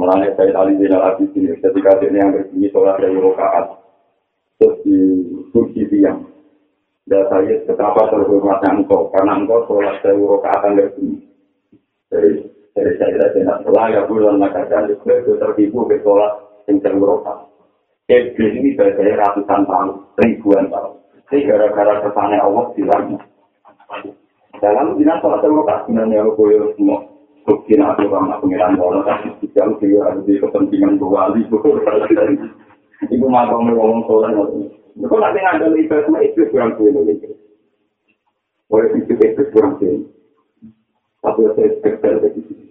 Mulanya saya tadi di dalam ini, ketika dia yang berbunyi sholat dari rokaat, terus di kursi tiang. Dan saya betapa terhormatnya engkau, karena engkau sholat dari rokaat yang berbunyi. Jadi, dari saya tidak salah, ya bulan maka jadi tertipu ke sholat yang dari rokaat. Iblis ini saya ratusan tahun, ribuan tahun. Ini gara-gara kesannya Allah silangnya. Dalam bilang sholat dari rokaat, sebenarnya aku boleh semua. Mungkin aku ramah pengiran bola, tapi jauh juga ada di kepentingan wali. Ibu mau ngomong soal itu. Kau nanti ngambil ibadah itu kurang sulit lagi. Oleh itu itu kurang sulit. Tapi saya spesial dari sini.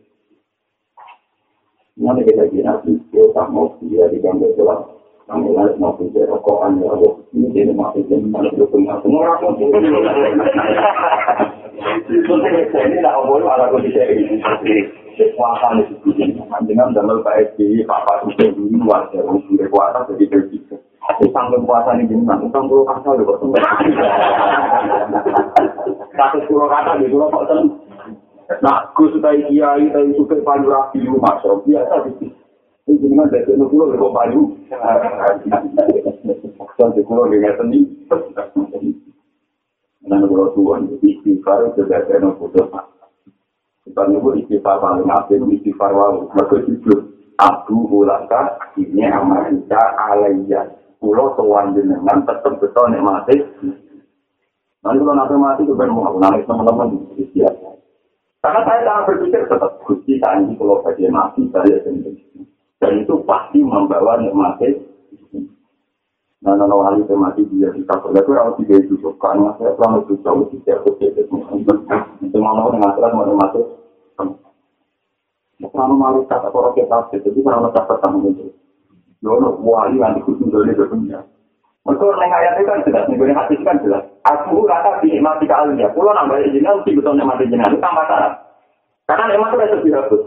Nanti kita kira kita tak mau dia di gambar jelas. Harus mau punya rokokan ya Allah. Ini jadi masih jadi mana itu punya semua orang pun. Ini tidak boleh ada kondisi ini. Kekuatan itu dengan dalam PSBY, Bapak itu luar dari kekuatan jadi berbeda. Sampai puasa ini gimana? Utang puluh kata udah kok Kasus puluh kata di pulau kok Nah, Gus Utai Kiai, Utai Sukai Payu Rapi, Masya biasa. Ini jenengan dari itu pulau kok Payu. Sampai pulau dengan seni. Nah, pulau tuan, istighfar itu dari itu pulau. Kita nunggu istighfar paling akhir, istighfar walau. Mereka jujur. Abu ulaka ini amalika alaiya. Pulau tuan jenengan tetap betul nikmati. Nanti kalau nanti mati, itu kan mau nangis teman-teman. Karena saya sangat berpikir tetap saat ini kalau saya mati saya sendiri. Dan itu pasti membawa nikmatnya. Nah, nah, nah, hari saya mati dia di kapal. Itu harus tiga itu. Karena saya selama itu di setiap kecil. Itu mau dengan kelas mau nikmatnya. Kalau malu kata kalau kita itu kalau kita pertama itu. Yono wali yang ikut menjadi berpunya. Mereka neng ayat itu kan jelas, nih hati kan jelas. Aku rata di mati kalian ya. Pulau nambah jenengan mesti betul mati itu tambah syarat. Karena memang itu lebih hapus.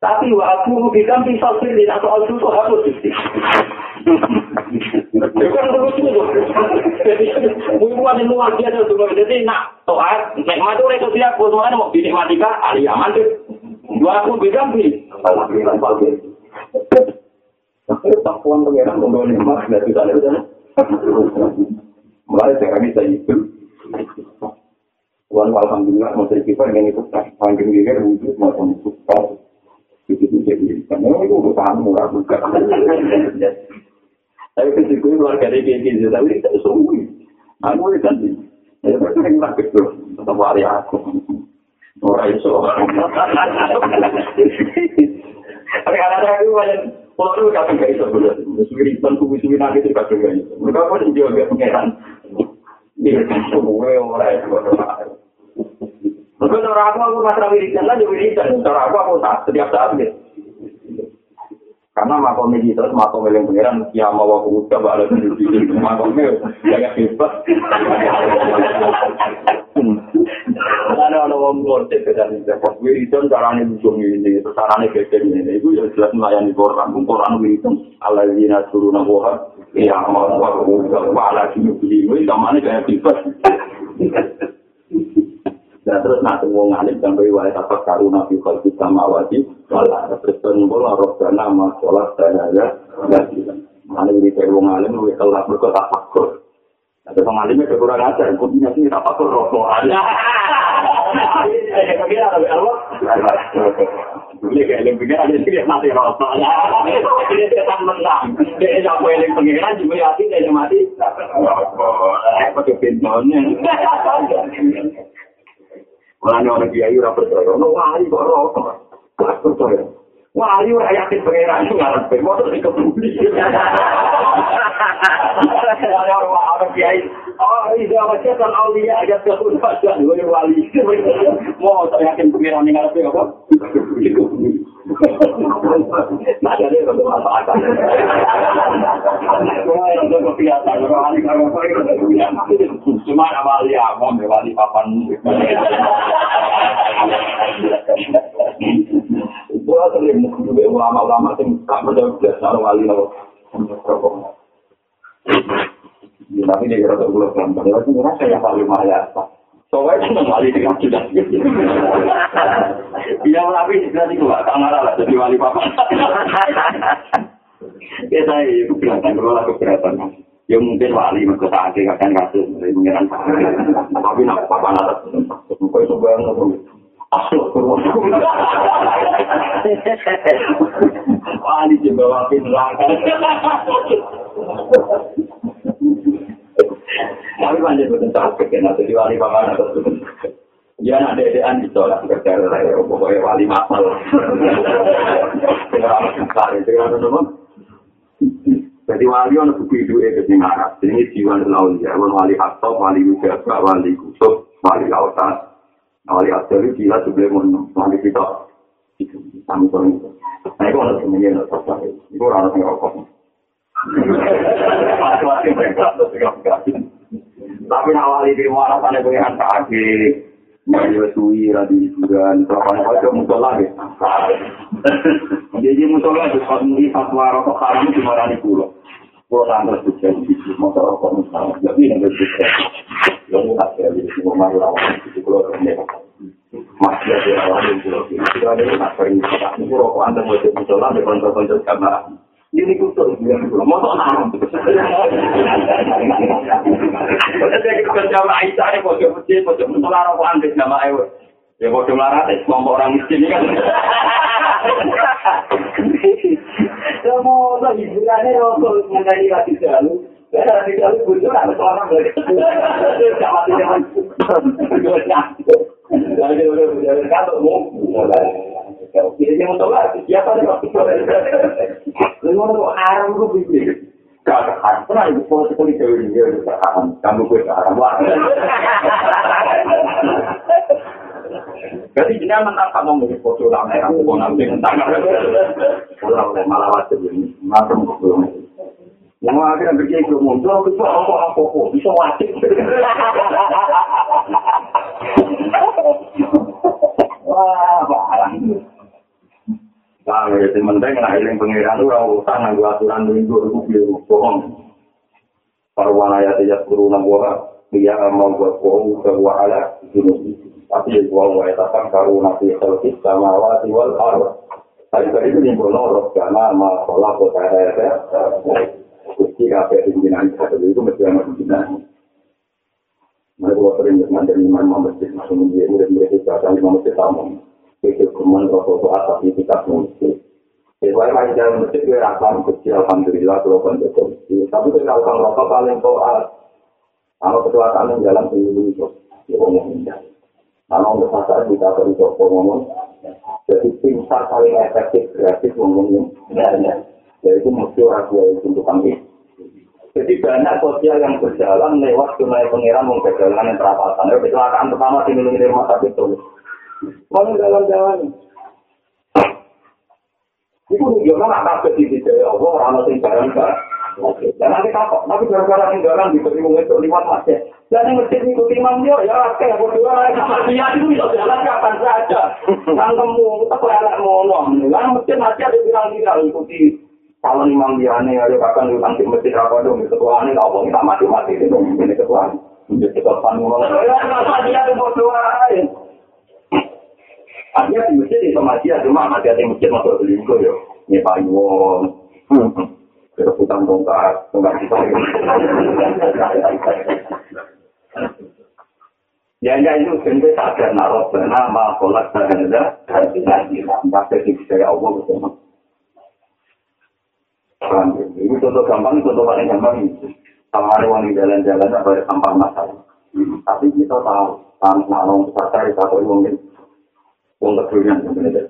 Tapi wa aku bilang di sosir di atau al itu hapus. Itu kan terus itu. Hubungan yang luar biasa tuh. Jadi nak toat, nek mati oleh sosial, putusan mau dinikmati kah? Ali aman tuh. Dua aku bilang di. Puan pengiran membawa nikmat dari sana. Mulai saya bisa itu. Tuhan alhamdulillah mau saya kita ingin itu panggil dia wujud macam itu. Itu itu jadi karena itu urusan murah. Tapi ketika luar dari kayak gitu, tapi itu semua. Aku kan ya mereka yang nak itu tetap hari aku. Orang itu. Tapi kadang-kadang itu banyak Kalau itu kadang gak bisa bener. Suwi dan kubu suwi nanti itu kadang gak bisa. Mereka pun juga gak pengeran. Iya, semua orang itu. Mereka cara aku, aku masalah wiridan lah, jadi wiridan. Cara aku, aku tak setiap saat gitu. Karena makom ini terus makom yang pengiran, ya mau aku udah balik ke sini. Makomnya kayak bebas. Ada ada orang ngortek ke dalam itu. Wiridan caranya ujung ini, terus caranya gede ini. Itu ya jelas melayani Quran. Quran wiridan. Alayina suruh nabuha. Ya mau aku udah balik ke sini. Itu namanya kayak bebas. Nah terus nanti wong alim sampai wae apa karuna fi khalqi samawati wala terus nunggu roh dana ma sholat dana ya alim di kayak wong alim lu kelas berkota fakir ada wong alimnya kurang ajar kok punya sini tak fakir roh eh ada Allah Ini kayak yang ada sih mati rasa. Ini setan menang. Dia jak kowe yang pengiran juga hati dia mati. Eh pakai pintunya. Mulanya orang kiai ora percaya, no wali kok. Gak percaya. Wali ora yakin pangeran itu ngarep pe motor di kebuli. Ada orang kiai, oh iya macam kan aulia aja baca dua wali. Mau yakin pangeran ngarep apa? Nah, Cuma wali awam, wali papan. Gua sering juga ulama-ulama yang tak biasa wali lo. Tapi dia kira tak boleh kan, padahal sebenarnya saya paling mahal Soalnya itu wali dengan sudah. Iya, tapi nanti gua tak marah lah jadi wali papa. Ya saya itu kelihatan kalau lah keberatan. Ya mungkin wali mereka tak ada akan kasus mengenai Tapi nak papa nada, bukan itu banget. Wali juga wali neraka. Tapi banyak betul sakit kan, jadi wali paman atau Ya nak dedean ditolak kerja raya, pokoknya wali masal. Dengan anak besar, dengan anak Jadi wali ono buku itu itu sing Arab. Ini jiwa laul ya, wali hatta, wali ujaba, wali kusuk, wali lautan. Wali asal itu gila sebelum wali kita. Itu sami itu. Nah itu ono sosok. Itu orang yang rokok. Tapi awali di mana sana pengen kaki, mau suwi radi hiburan, terus apa musola gitu. Jadi musola itu kalau di fatwa rokok haram itu dimarahi pulau. Pulau lantas juga di situ, motor rokok musola. Jadi yang berbeda. Lalu tak ada di sini mau lawan di pulau ini. Masih ada orang di pulau ini. Kita ada yang tak sering ini rokok anda mau jadi musola di konco-konco kamar. Ini kusuk, motor haram. Jadi kita jamaah Aisyah ini pojok masjid, pojok musola rokok anda jamaah itu. Ya bodoh larat, kelompok orang miskin kan. Semua orang hiburannya rokok mengenai lagi jalu. Karena lagi jalu bujur, ada seorang lagi. Sama tidak Lagi udah berjalan kantor, mau. Jadi mau waktu mau dia haram. Kamu kamu mau foto lama ya, aku mau nanti mentang. Kalau malah wajib ini, macam itu. Yang akhirnya bikin itu muncul, itu apa apa apa? Bisa wajib. Wah, barang. Nah, ya penting lah yang pengiran itu orang utang nanggu aturan minggu itu biru bohong. Para wanaya tidak guru nanggu dia mau buat bohong ke wala itu. Tapi ya gua mau katakan karena nanti kita mawati wal arwah. Tapi tadi itu nimbul norok karena masalah kota ya. Kusti kafe pimpinan itu mesti ada pimpinan. Mereka sering dengan dari imam masjid masuk menjadi murid murid itu akan imam masjid tamu. Itu kemudian rokok atas di tingkat masjid. Sesuai lagi dalam masjid itu rakam kecil alhamdulillah kalau kan. Tapi kalau rokok paling toat. Kalau ketua kami jalan dulu itu, ya ngomong indah. Kalau untuk masalah kita beri toko ngomong, jadi tim sar paling efektif kreatif ngomongnya, yaitu mesti orang tua itu untuk kami. Jadi banyak sosial yang berjalan lewat sungai pengiran mengkejalan yang perapatan. Ya, kecelakaan pertama di rumah sakit itu. Kalau jalan-jalan. Itu juga nak kaget di sini. Allah orang yang barang Dan nanti kapok, tapi gara-gara tinggalan di ketemu itu lewat masjid. Dan yang masjid ikuti imam dia, ya oke, berdua sama dia itu bisa jalan kapan saja. Kan kamu, tak elak mono. Kan masjid masjid ada bilang-bilang ikuti calon imam dia nih, ada bahkan di nanti masjid apa dong, ketua ini, kalau kita mati-mati itu, ini ketua. Jadi kita panggul. Ya, masa dia itu berdua. Artinya di masjid itu masjid, cuma masjid di masjid masuk selingkuh ya. Ini payung. Kerebutan tongkat, tongkat kita. Ya, ya itu sendiri sadar naruh bernama kolak bahasa dan tidak sampai di saya Allah bersama. Ini contoh gampang, contoh paling gampang itu. Sama ada wangi jalan-jalan ada sampah masalah. Tapi kita tahu, tanpa nong sadar kita tahu mungkin untuk kedudukan sebenarnya.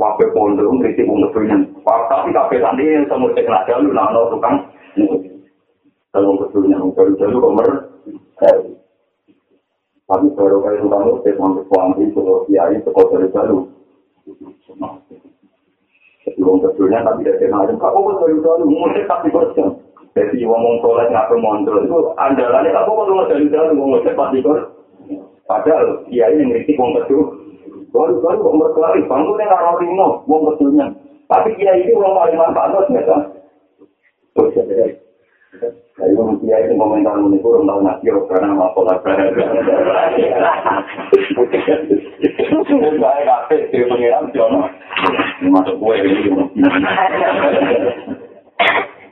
Wakil pondok ngeritik untuk kedudukan. Tapi kafe tadi semua cek aja lu nano tukang. Kalau kedudukan baru-baru komer. Tapi baru kali itu kamu cek untuk suami, untuk kiai, untuk baru-baru. Sebelum kedudukan tapi dari macam kamu baru-baru ngomong tapi bersih. Jadi ngomong soleh ngapain mondol itu andalannya aku kalau dari dalam ngomong pasti kor. Padahal kiai yang ngeritik wong kedua. Baru-baru kok berkelari, bangun yang arah rino, wong betulnya. Tapi dia ini wong paling manfaat, ya Jadi wong dia itu komentar ini kurang tahu nasi, karena mau pola berada. Saya kafe, dia pengiram, Jono. Masuk gue ini.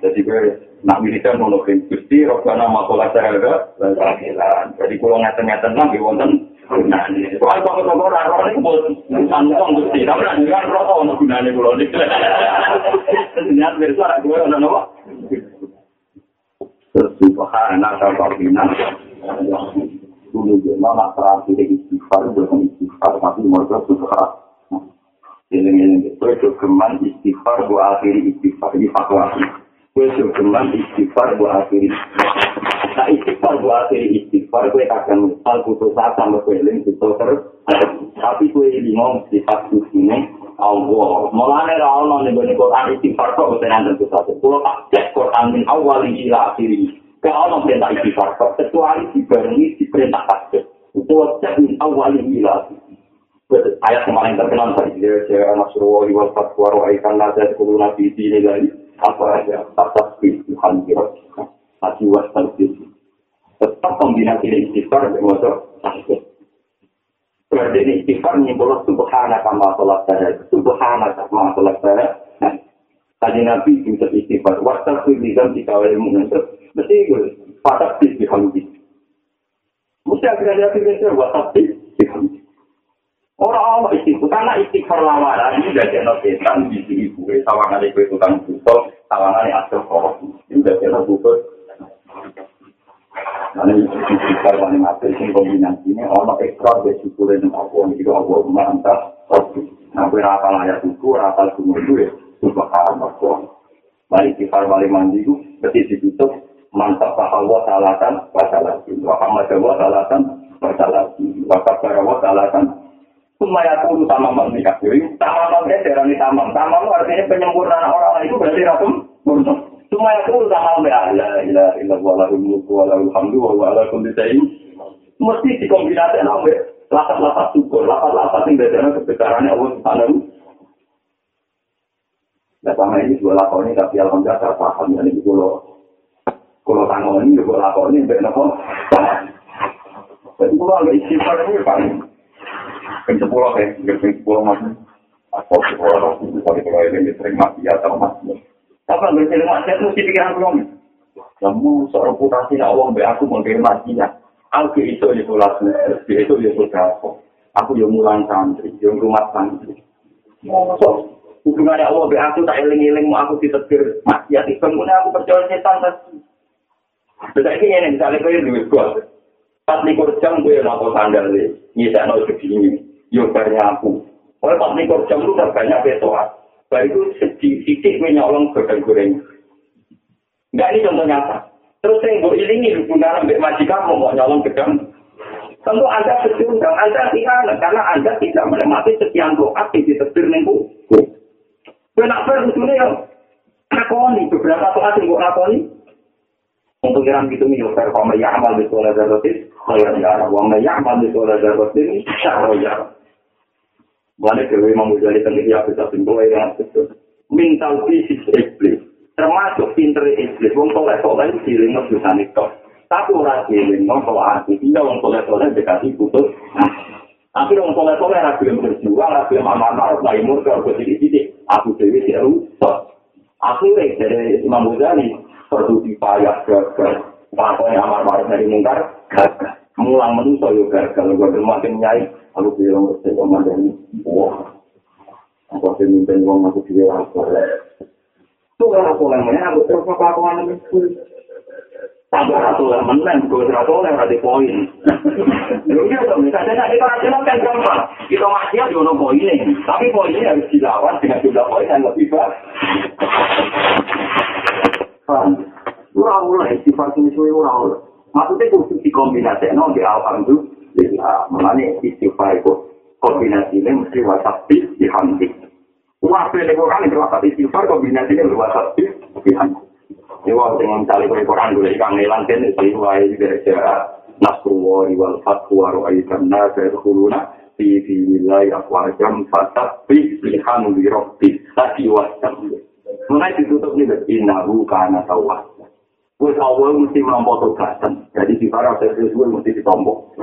Jadi gue nak militer mau gusti, karena mau pola berada. Jadi kalau ngeten-ngeten lagi, wonten kok kok ora ora iku antong Gusti, tapi nek kan rokok ono gunane kula niki. Niat bersa ora gue ono nopo. Subhana rabbina. Dulu dia mama terakhir istighfar dengan istighfar tapi mereka sudah ini ini itu keman istighfar buat akhiri istighfar di fatwa. Itu keman istighfar buat akhiri Nah, istighfar buat akhir istighfar, gue akan misal putus asa sama gue eling putus terus. Tapi gue bingung sifat ini, Allah. Mulanya rawon nih gue Quran istighfar kok gue nanti putus asa. Kalau tak cek Quran amin awal ila akhiri. Kalau orang perintah istighfar, kecuali dibarengi di perintah takbir. Itu wajib min awal ila akhiri. Ayat kemarin terkenal tadi, dia saya nasruwa wal fatwa ro'aikan nazar kuluna di sini lagi. Apa aja, atas Tuhan kira. Hati was Tetap kombinasi istighfar dengan takbir. Berarti ini istighfar nyimpul subhanaka ma sholat saya. Subhanaka ma sholat saya. Tadi Nabi itu istighfar. Waktu itu bisa dikawal ilmu. Mesti itu. Di hamdi. Mesti akhirnya Nabi itu waktu bis di hamdi. Orang Allah istighfar. Karena istighfar lamaran ini gak ada setan di sini. Sawangan itu tukang busuk. Sawangan itu asal korok. Ini gak ada busuk. Karena itu kita paling apel sing kombinasi ini ono ekstra de syukur ning apa iki kok apa mantap. Nah, ora apal ayat itu, ora apal sumur itu ya. Subhanallah. Mari kita balik mandi itu, berarti ditutup mantap bahwa salatan wasalati. Wa hamad wa salatan wasalati. Wa kabbara wa salatan Sumaya tulu sama tamam itu darani tamam. Tamam artinya penyempurnaan orang itu berarti ratum. Cuma itu sama mbak la ilaha illallah lahul mulku wa lahul hamdu wa huwa ala kulli syai'in. Mesti dikombinasikan sampai lapat-lapat syukur, lapat-lapat yang dadana kebesarannya Allah Subhanahu Nah, sama ini juga lakoni, tapi alhamdulillah saya paham. Ini kalau kalau tanggung ini juga lakoni, baik nopo. Jadi kalau agak istighfar ini paling sepuluh ya, kan sepuluh masih. Atau sepuluh, kalau ini sering mati atau mati. Apa nggak sering maksiat mesti pikiran belum? Kamu seorang reputasi Allah be aku mau mati ya. Aku itu ya sholat dia itu ya sholat Aku yang mulang santri, yang rumah santri. So, hubungannya Allah be aku tak eling-eling mau aku ditetir maksiat itu kemudian aku percaya setan tadi. Sudah ini yang misalnya kau yang duit gua. Pas likur jam gue mau sandal deh, nyisa nol segini, yo aku. Oleh pas likur jam lu banyak. Baru itu sedikit menyolong goreng-goreng. Enggak ini contoh nyata. Terus yang gue ilingi hubungan sampai majikan mau nyolong gedang. Tentu Anda dan Anda tidak karena Anda tidak menikmati sekian doa di tebir minggu. Kenapa lucunya ya? Lakoni, beberapa doa yang gue lakoni. Untuk yang gitu nih, kalau kamu ya amal di sekolah darotis, kalau ya amal ya amal di sekolah darotis, syahro ya. Mulai Dewi Imam Ghazali tentang dia bisa simpul yang betul. Mental fisik iblis, termasuk pinter iblis. Wong soleh soleh itu siling bisa itu. Tapi orang wong kalau hati dia wong soleh soleh dikasih putus. Tapi wong soleh soleh rapi yang berjuang, rapi yang aman marah, naik murka, tidik tidik. Aku Dewi tidak rusak. Akhirnya dari Imam Ghazali perlu dipayah gagal. Pokoknya aman marah dari mungkar gagal. Mulang menuso yo gagal. Gue makin nyai. Aku bilang ke saya ini, wah, aku harus mimpin uang aku juga aku Itu kan aku lemahnya, aku terus apa aku. Tambah satu lemen, gue terus aku lemah di poin. Lalu dia tuh, misalnya tadi para kan gampang. Kita masih ada ono poinnya, tapi poinnya harus dilawan dengan jumlah poin yang lebih banyak. Ura mulai, sifat ini suwe ura mulai. Maksudnya khusus dikombinasi, no, di itu, Bismillah. Mengenai istighfar itu kombinasi ini mesti wasap bis di hamdi. Wah, pilih Quran itu wasap istighfar kombinasi ini wasap bis di hamdi. Ini waktu dengan cari Quran dulu ikan nelan kan itu wahai gara-gara nasruwa wal fatwa ro'aikan nasa yadkhuluna fi fi nilai afwajam fatah bis di hamdi robbi tadi wasap. Mengenai ditutup ini innahu kana tawah. Wes awal mesti melampau tugasan. Jadi di para sesuatu mesti ditombok.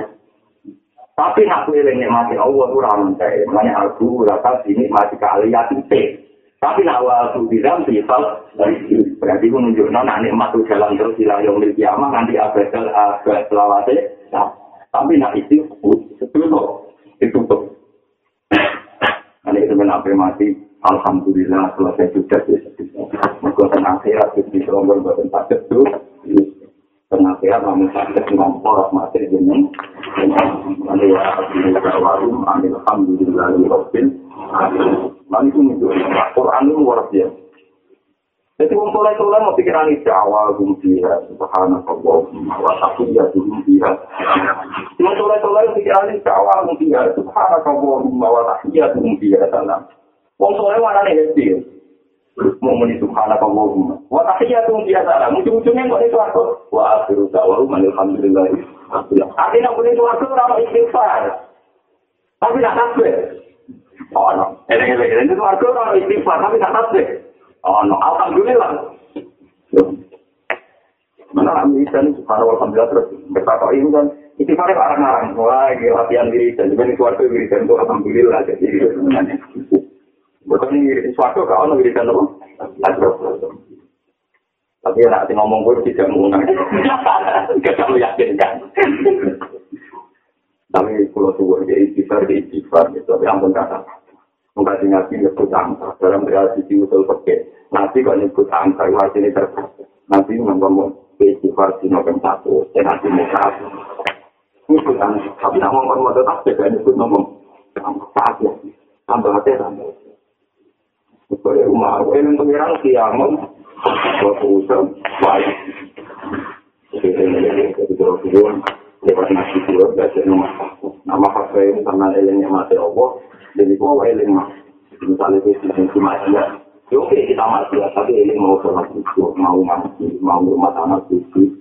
Tapi nak kue lagi mati Allah itu saya. Makanya aku rasa sini mati kali ya Tapi nak waktu di dalam sifat berarti itu menunjuk nona nikmat itu jalan terus hilang yang milik kiamat nanti abad abad selawase. Tapi nak itu tutup itu tutup. Nanti sebenarnya mati Alhamdulillah selesai sudah. Mereka tenang sehat di Rombol buatan sakit itu. Penasihat kami sakit ngompor mati ini. Ini ya Alhamdulillah Alhamdulillah Rabbil Lalu itu menunjukkan Quran itu luar biasa. Jadi orang soleh soleh mau pikiran itu awal gum dia subhanallah wa tahiyyatuhum fiha. Orang soleh soleh pikiran itu awal gum dia subhanallah wa tahiyyatuhum fiha salam. Orang soleh mana nih happy? mau muni subhanallah Allahumma wah tapi ya tuh biasa lah ujung-ujungnya kok itu aku wah akhiru da'wa alhamdulillah. Artinya muni itu aku orang istighfar. Tapi tak tasbih. Oh no eleng-eleng itu aku orang istighfar tapi tak tasbih. Oh no alhamdulillah. Mana bisa nih subhanallah alhamdulillah terus berkata ini kan? Istighfar orang-orang wah ini latihan diri. Dan juga ini keluarga diri dan itu alhamdulillah. Jadi sebenarnya Ini suatu kau nabi kan apa? Tapi ya nanti ngomong gue tidak mengundang. Kita lu yakin kan? Tapi kalau tuh jadi istighfar di istighfar gitu. Tapi ampun kata. Mengkaji nabi nyebut angka dalam realisasi usul pakai. Nanti kalau nyebut angka itu ini terbatas. Nanti ngomong istighfar di nomor satu. Dan nanti mau satu. Nyebut angka. Tapi ngomong ngomong tetap beda nyebut ngomong. Tambah Tambah hati tambah. Supaya rumah aku. Yang pengiran kiamat waktu usah baik. Jadi ini jadi lewat nasi turun baca nama nama ini karena elengnya mati Allah. Jadi kau eleng mah misalnya itu yang cuma ya. Ya oke kita mati ya tapi eleng mau sholat itu mau mati mau rumah tanah suci.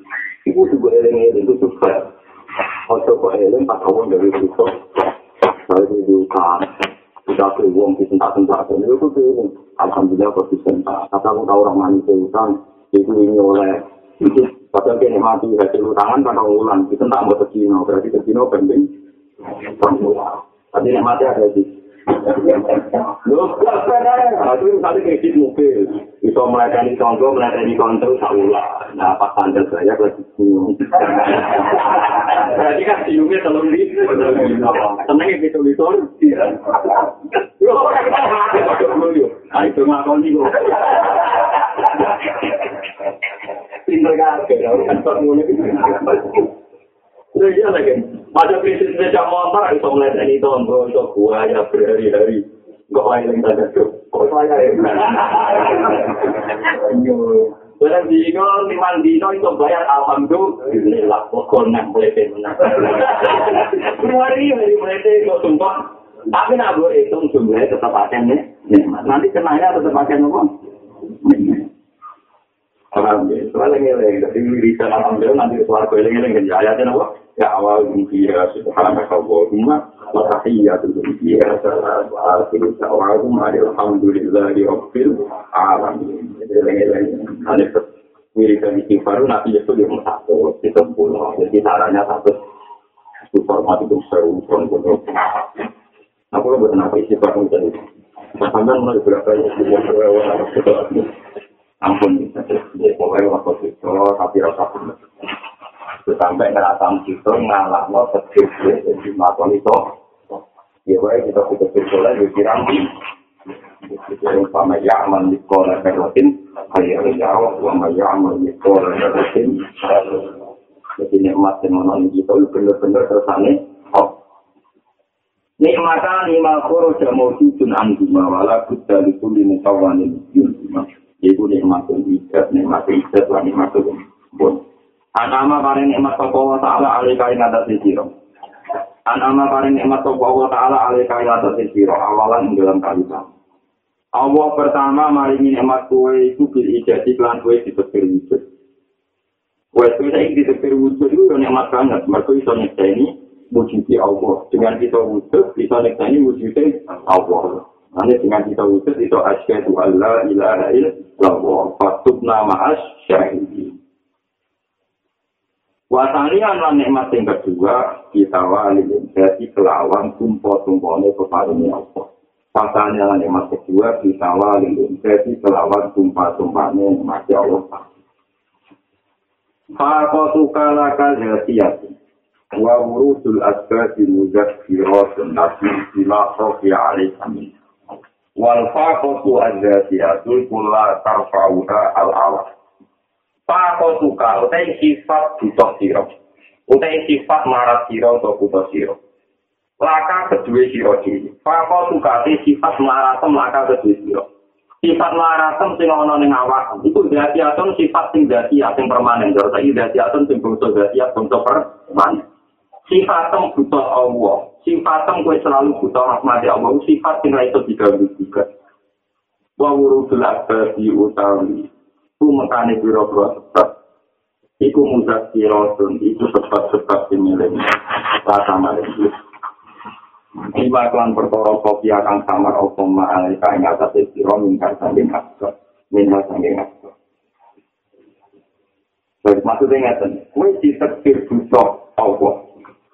Itu juga eleng eleng itu sukses. Ojo kok eleng pas awal dari itu, kalau kan kita ke uang di tempat-tempat dan itu tuh alhamdulillah konsisten kata aku tahu orang manis utang itu ini oleh padahal kini mati hasil utangan pada ulang itu tak mau tercino berarti tercino penting. Tapi mati ada di Itu bisa melayani contoh, melayani kontrol, saulah. Nah, pas tanda saya bingung. Berarti kan siungnya telur di, tenang gitu. Loh, nah itu ngakon nih loh. Pinter kan, kan formulnya Iya lagi. Pada prinsip sepeda motor, itu melihat ini tombol, itu buaya berhari-hari. Enggak lain yang tanda tuh. Kok saya ya? Barang dino, liman dino itu bayar alhamdulillah. Pokok nang melete menang. Hari hari melete kok sumpah. Tapi nak gue hitung jumlahnya tetap akan nih. Nanti kenanya tetap akan apa? Alhamdulillah. Soalnya ngeleng. Jadi bisa alhamdulillah nanti suara gue ngeleng. Ayatnya apa? Ya awal dia subhanaka Allahumma wa tahiyyatu fiha salam wa akhiru da'wahum alhamdulillahi rabbil alamin. Wiridan istighfar nabi itu yang satu di sepuluh. Jadi caranya satu super mati itu seru pun pun. Aku lo buat nabi istighfar menjadi. Sampai mulai berapa ya istighfar ampun pokoknya waktu itu tapi rasa pun sampai ngerasa itu ngalah lo sedih jadi makon itu. Ya baik kita kita kita lagi kira jadi sama ya aman di berlatin hari hari jawab sama ya aman di sekolah berlatin jadi nikmat yang mana kita itu benar-benar tersane oh. Nikmatan lima koro jamu sujun angguma wala buddha di kuli mutawanin yun. Ibu nikmatun ikat nikmatun ikat wa nikmatun bon Anama paring nikmat sapa wa taala alika ing atas sira. Anama paring nikmat sapa wa taala alika ing atas sira awalan ing dalam kalimat. Allah pertama maringi nikmat kuwe iku bil ijati lan kuwe ditepir wujud. Kuwe kuwe saiki ditepir wujud itu nikmat banget. Mergo iso nyekseni wujudi Allah. Dengan kita wujud, bisa nyekseni wujudnya Allah. Nanti dengan kita wujud, itu asyadu Allah ilaha illallah. Fatubna ma'as syahidin. Wasanian lan nikmat yang kedua kita wali jadi kelawan tumpo-tumpone kepadunya Allah. Wasanian lan nikmat kedua kita wali jadi kelawan tumpah-tumpahnya nikmat Allah. Fakotu kalaka jasiyati wa wurusul asgadi muzakkiratun nasi sila sofi alaih amin. Wal fakotu azasiyatul kulla tarfa'uha al-awah. Pako suka, utai sifat butuh siro. Utai sifat marat siro atau butuh siro. Laka kedua siro diri. Pako suka, sifat maratem laka kedua siro. Sifat maratem sing ono ning awak. Iku dati atom sifat sing dati sing permanen. Jadi saiki dati atom sing bungsu dati bungsu permanen. Sifatem butuh Allah. Sifatem kue selalu butuh rahmat Allah. Sifat sing iso diganggu juga. wa wurudul abadi utawi ku mekane pira-pira sebab iku mudah siratun itu sebab-sebab similen ta sama iki Iba klan perkara kopi akan samar opo ma'alai kain atas siro mingkar sangking asor. Minhal sangking asor. Terus maksudnya ngeten, kue ditekir butuh Allah.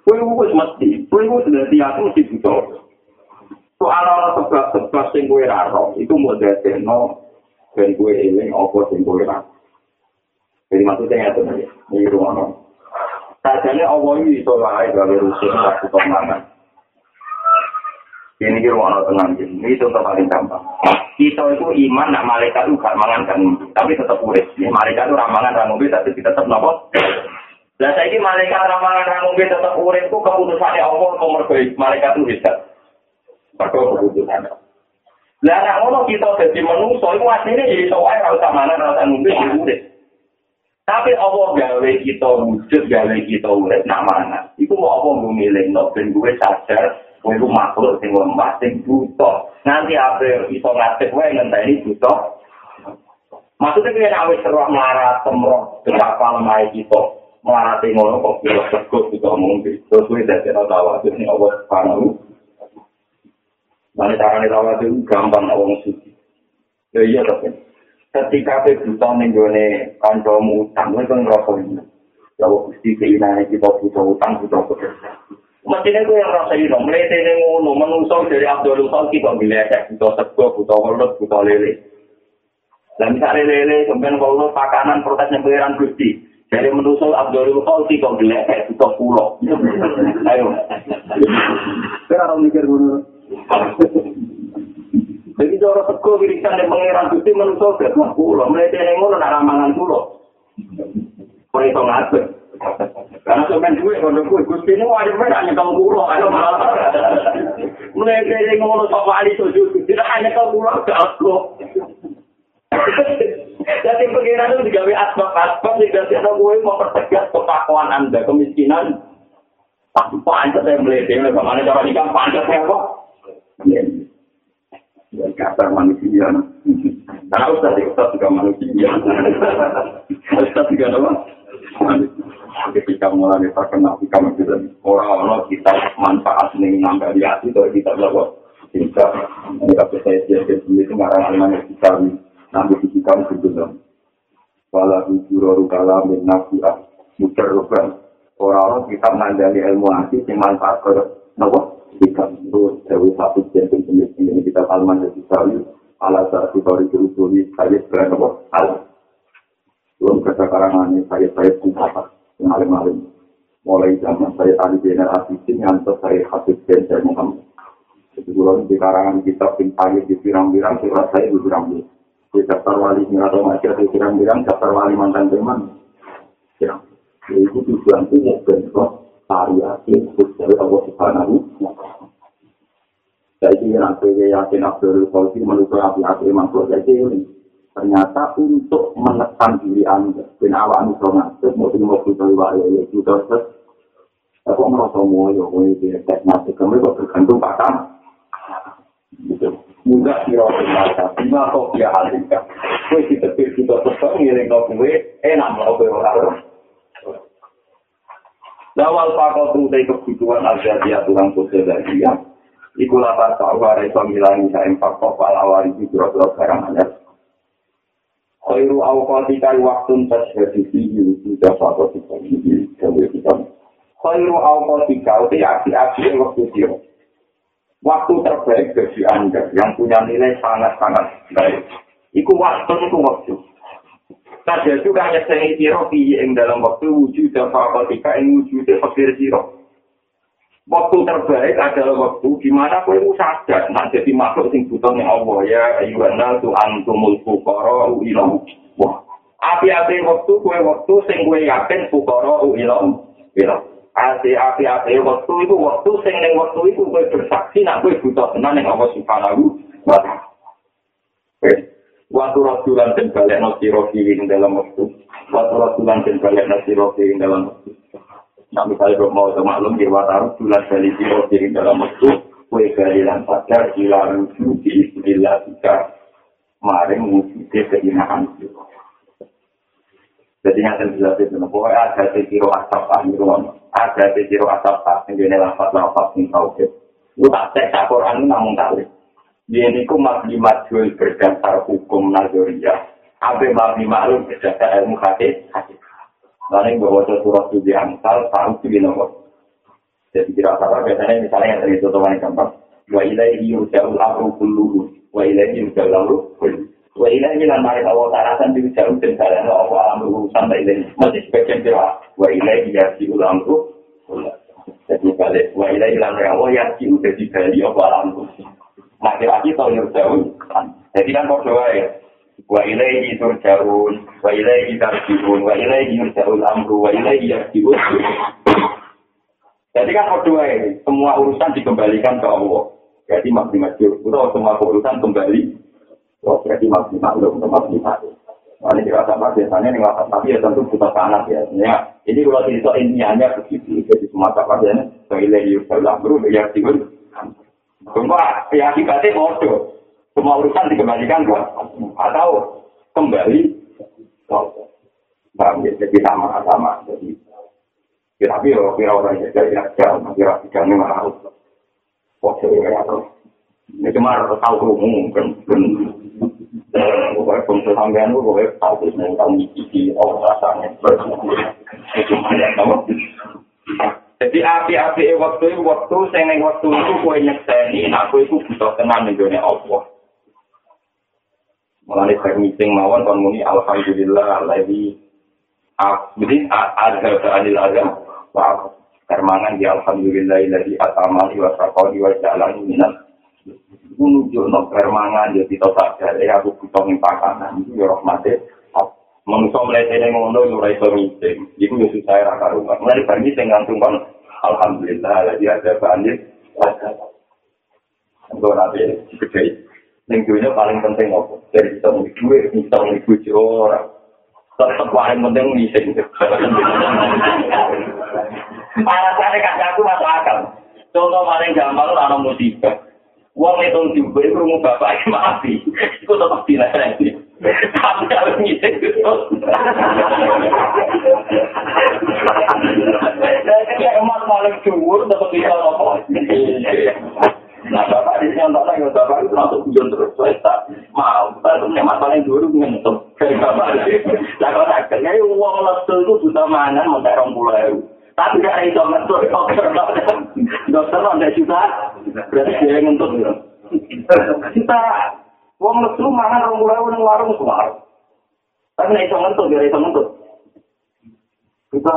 Kue wis mesti, kue wis dadi aku mesti butuh. Soal ana sebab-sebab sing kue raro, itu mau dadekno ben kue eling apa sing kue raro. Jadi maksudnya ngeten aja, ini rumah Sajane Allah ini iso wae gawe rusuh satu tomangan. Ini kira mau tenang ini contoh paling gampang. Kita itu iman, nak malaikat itu gak mangan kan, tapi tetap urip. Ini malaikat itu ramangan ramumbi, tapi tetap nopo. Lah saya ini malaikat ramangan ramumbi tetap urip itu keputusannya Allah nomor baik. Malaikat itu bisa. Maka keputusannya. Lah nak ngono kita jadi manusia itu aslinya jadi soal rasa mana rasa ngumpi urip. Tapi Allah gawe kita wujud, gawe kita urip nak mana. Iku mau apa memilih, no, ben gue sadar, Kowe iku makhluk sing lemah, sing buta. Nanti ape iso ngadeg wae ngenteni buta. Maksudnya kaya nak wis roh melarat temroh betapa lemah kita. Melarat ngono kok kira sekut kita mungkin. Terus dadi ora tahu ini Allah Subhanahu. Mane carane tawa itu gampang wong suci. Ya iya tapi ketika kowe buta ning gone kancamu utang, kowe kan ngrasa ini. Ya wong mesti keinane kita buta utang, buta pekerjaan. Mestinya itu yang rasa ini, melete ini ngono, menusuk dari Abdul Khalki kok bilecek, butuh sego, butuh welut, butuh lele. Dan misalnya lele, kemudian kalau pakanan protesnya pengiran Gusti, dari menusuk Abdul Khalki kok bilecek, butuh pulau. Ayo. Kita harus mikir dulu. Jadi cara sego wirisan dari pengiran Gusti menusuk, butuh pulau. Melete ini ngono, nak ramangan pulau. Kau itu ngadeg. Karena sampean duwe kono kuwi Gusti nu wajib ora nyekel kula ayo malah. Mulai dari ngono sok wali sujud tidak hanya kau kula ke aku. Jadi pengiran itu digawe sehingga tidak gue mempertegas kepakuan anda kemiskinan. Panjat saya melihat bagaimana cara nikah panjat saya kok. Ya, kata manusia. Nah, Ustaz, Ustaz juga manusia. Ustaz juga apa? ketika mulai terkenal di kamar kita orang-orang kita manfaat nih nambah di hati itu kita bawa kita ini tapi saya jadi itu ngarang dengan kita nanti di kita itu dalam wala hujur rukala min nafiah muter rukan orang-orang kita mandali ilmu hati yang manfaat ke nopo ini kita kalman dari kita ala saat kita disuruh saya sekarang nopo alam belum kesakarangan ini saya saya pun alim-alim. Mulai zaman saya tadi benar asisin, ngantar saya dan saya Muhammad. Jadi kalau di karangan kitab yang pagi di pirang-pirang, surat saya di pirang-pirang. Di daftar wali atau masih di pirang-pirang, daftar wali mantan teman. Ya, itu tujuan itu ya bentuk variasi dari Allah Subhanahu Saya kira nanti yakin Abdul Fauzi menurut hati-hati makhluk, saya kira ternyata untuk menekan diri anda dan awak anu sama mau tinggal mau kita luar ya itu terus. Aku merasa mau ya mau itu tes nanti kamu pasang gitu. Mudah kira kira lima kok dia hasilkan kue kita pikir kita tetap ngiring kau kue enak mau kue orang pakau tuh dari kebutuhan aja dia tulang sosial dari. Iku lapar tahu ada iso ngilangi empat kok awal itu berapa barang aja. khairu awqatika waqtun tashhadu fihi sudah satu kita ini kalau kita khairu awqatika itu api-api waktu dia waktu terbaik bagi anda yang punya nilai sangat-sangat baik itu waktu itu waktu Saja juga hanya saya siro yang dalam waktu wujud dan yang wujud fakir siro. Waktu terbaik adalah waktu di mana kau itu sadar, nah jadi makhluk sing butuh nih Allah ya, ayuhana tu antumul fukara uilam. Wah, api-api waktu kue waktu sing kue yakin fukara uilam. Ilam. Ati api-api waktu itu waktu sing neng waktu itu kue bersaksi, nak kue butuh tenan yang Allah subhanahu wa ta'ala. Waktu rasulan dan balik nasi rofi dalam waktu. Waktu rasulan dan balik nasi rofi dalam waktu. Nah, misalnya kalau mau maklum di Wataru, bulan dari Tiro diri dalam waktu, kue dari dan sadar, gila rujuk, di istilah kita. maring wujudnya keinaan jadi yang jelas itu, pokoknya ada sekiro asap pak ada sekiro asap pak, ini lafat-lafat yang tau Lu tak cek tak Quran namun kali. Dia ini ku mabdi berdasar hukum Nazariyah. Abe mabdi maklum berdasar ilmu hadis. Lalu bahwa surat suci Amsal, sih nomor. Jadi kira apa biasanya misalnya yang tadi itu teman gampang. Wa ilaihi yurja'ul amru kulluhu. Wa ilaihi yurja'ul amru kulluhu. Wa ilaihi lan mari Allah tarasan yurja'ul dan jalan Allah alam urusan wa ilaihi. Masih sebagian kira. Wa ilaihi amru kulluhu. Jadi balik, wa ilai ilan Allah yang ciu jadi bali apa alam kursi. Makin lagi tau jauh. Jadi kan kok doa ya. Wa ilai turjaun, wa ilai tarjiun, wa ilai yurjaul amru, wa ilai yarjiun. Jadi kan doa ya. Semua urusan dikembalikan ke Allah. Jadi maksimal Atau semua urusan kembali. Oh, berarti maksimal belum, maksimal. Nah, ini dirasa apa biasanya ini wafat tapi ya tentu buta panas ya. ya. Ini kalau cerita intinya begitu. Jadi semua kapasitasnya toilet yuk sebelah bro ya tidur. Cuma ya akibatnya bodoh. Semua urusan dikembalikan buat atau kembali. Nah, jadi sama-sama. Jadi kira-kira kira orang yang jadi jam, kira-kira ini malah. Oke, ya, ini cuma tahu kerumuh, kan, Pokoknya bangsa sampean itu pokoknya tahu yang tahu ngicipi oh rasanya. Itu banyak tahu. Jadi api-api waktu itu waktu saya waktu itu kue nyekseni, aku itu butuh tenang nih dunia Allah. Mulai saya meeting mawon kon muni alhamdulillah lagi jadi ada adil ada wah kermangan di alhamdulillah lagi atamali wa sakali wa jalan minat nunjuk no permangan ya kita tak jadi aku butuh pakanan itu ya rahmatnya manusia melihat ini ngono ya ora iso meeting itu ya susah ya raka rumah mulai dari meeting langsung kan alhamdulillah lagi ada banjir untuk nanti gede lingkungannya paling penting apa dari kita mau duit kita mau dipuji orang tetap paling penting meeting alasannya kasih aku masuk akal contoh paling gampang lah musibah Wong itu juga itu rumah bapak yang mati. Itu tetap dilarang. Tapi kalau ngising itu. Jadi emas paling jumur tetap bisa ngomong. Nah bapak di sini nonton lagi bapak itu langsung hujan terus. Saya mau. Tapi emas paling dulu ngentuk. Kayak bapak. Nah kalau akhirnya uang lesu itu sudah mangan mau terong pulau. Tapi gak ada iso ngentuk dokter dokter ada juga berarti dia ngentuk kita uang lesu mangan orang mulai orang warung semua tapi gak iso ngentuk gak iso ngentuk kita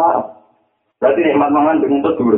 berarti nikmat mangan dengan ngentuk dulu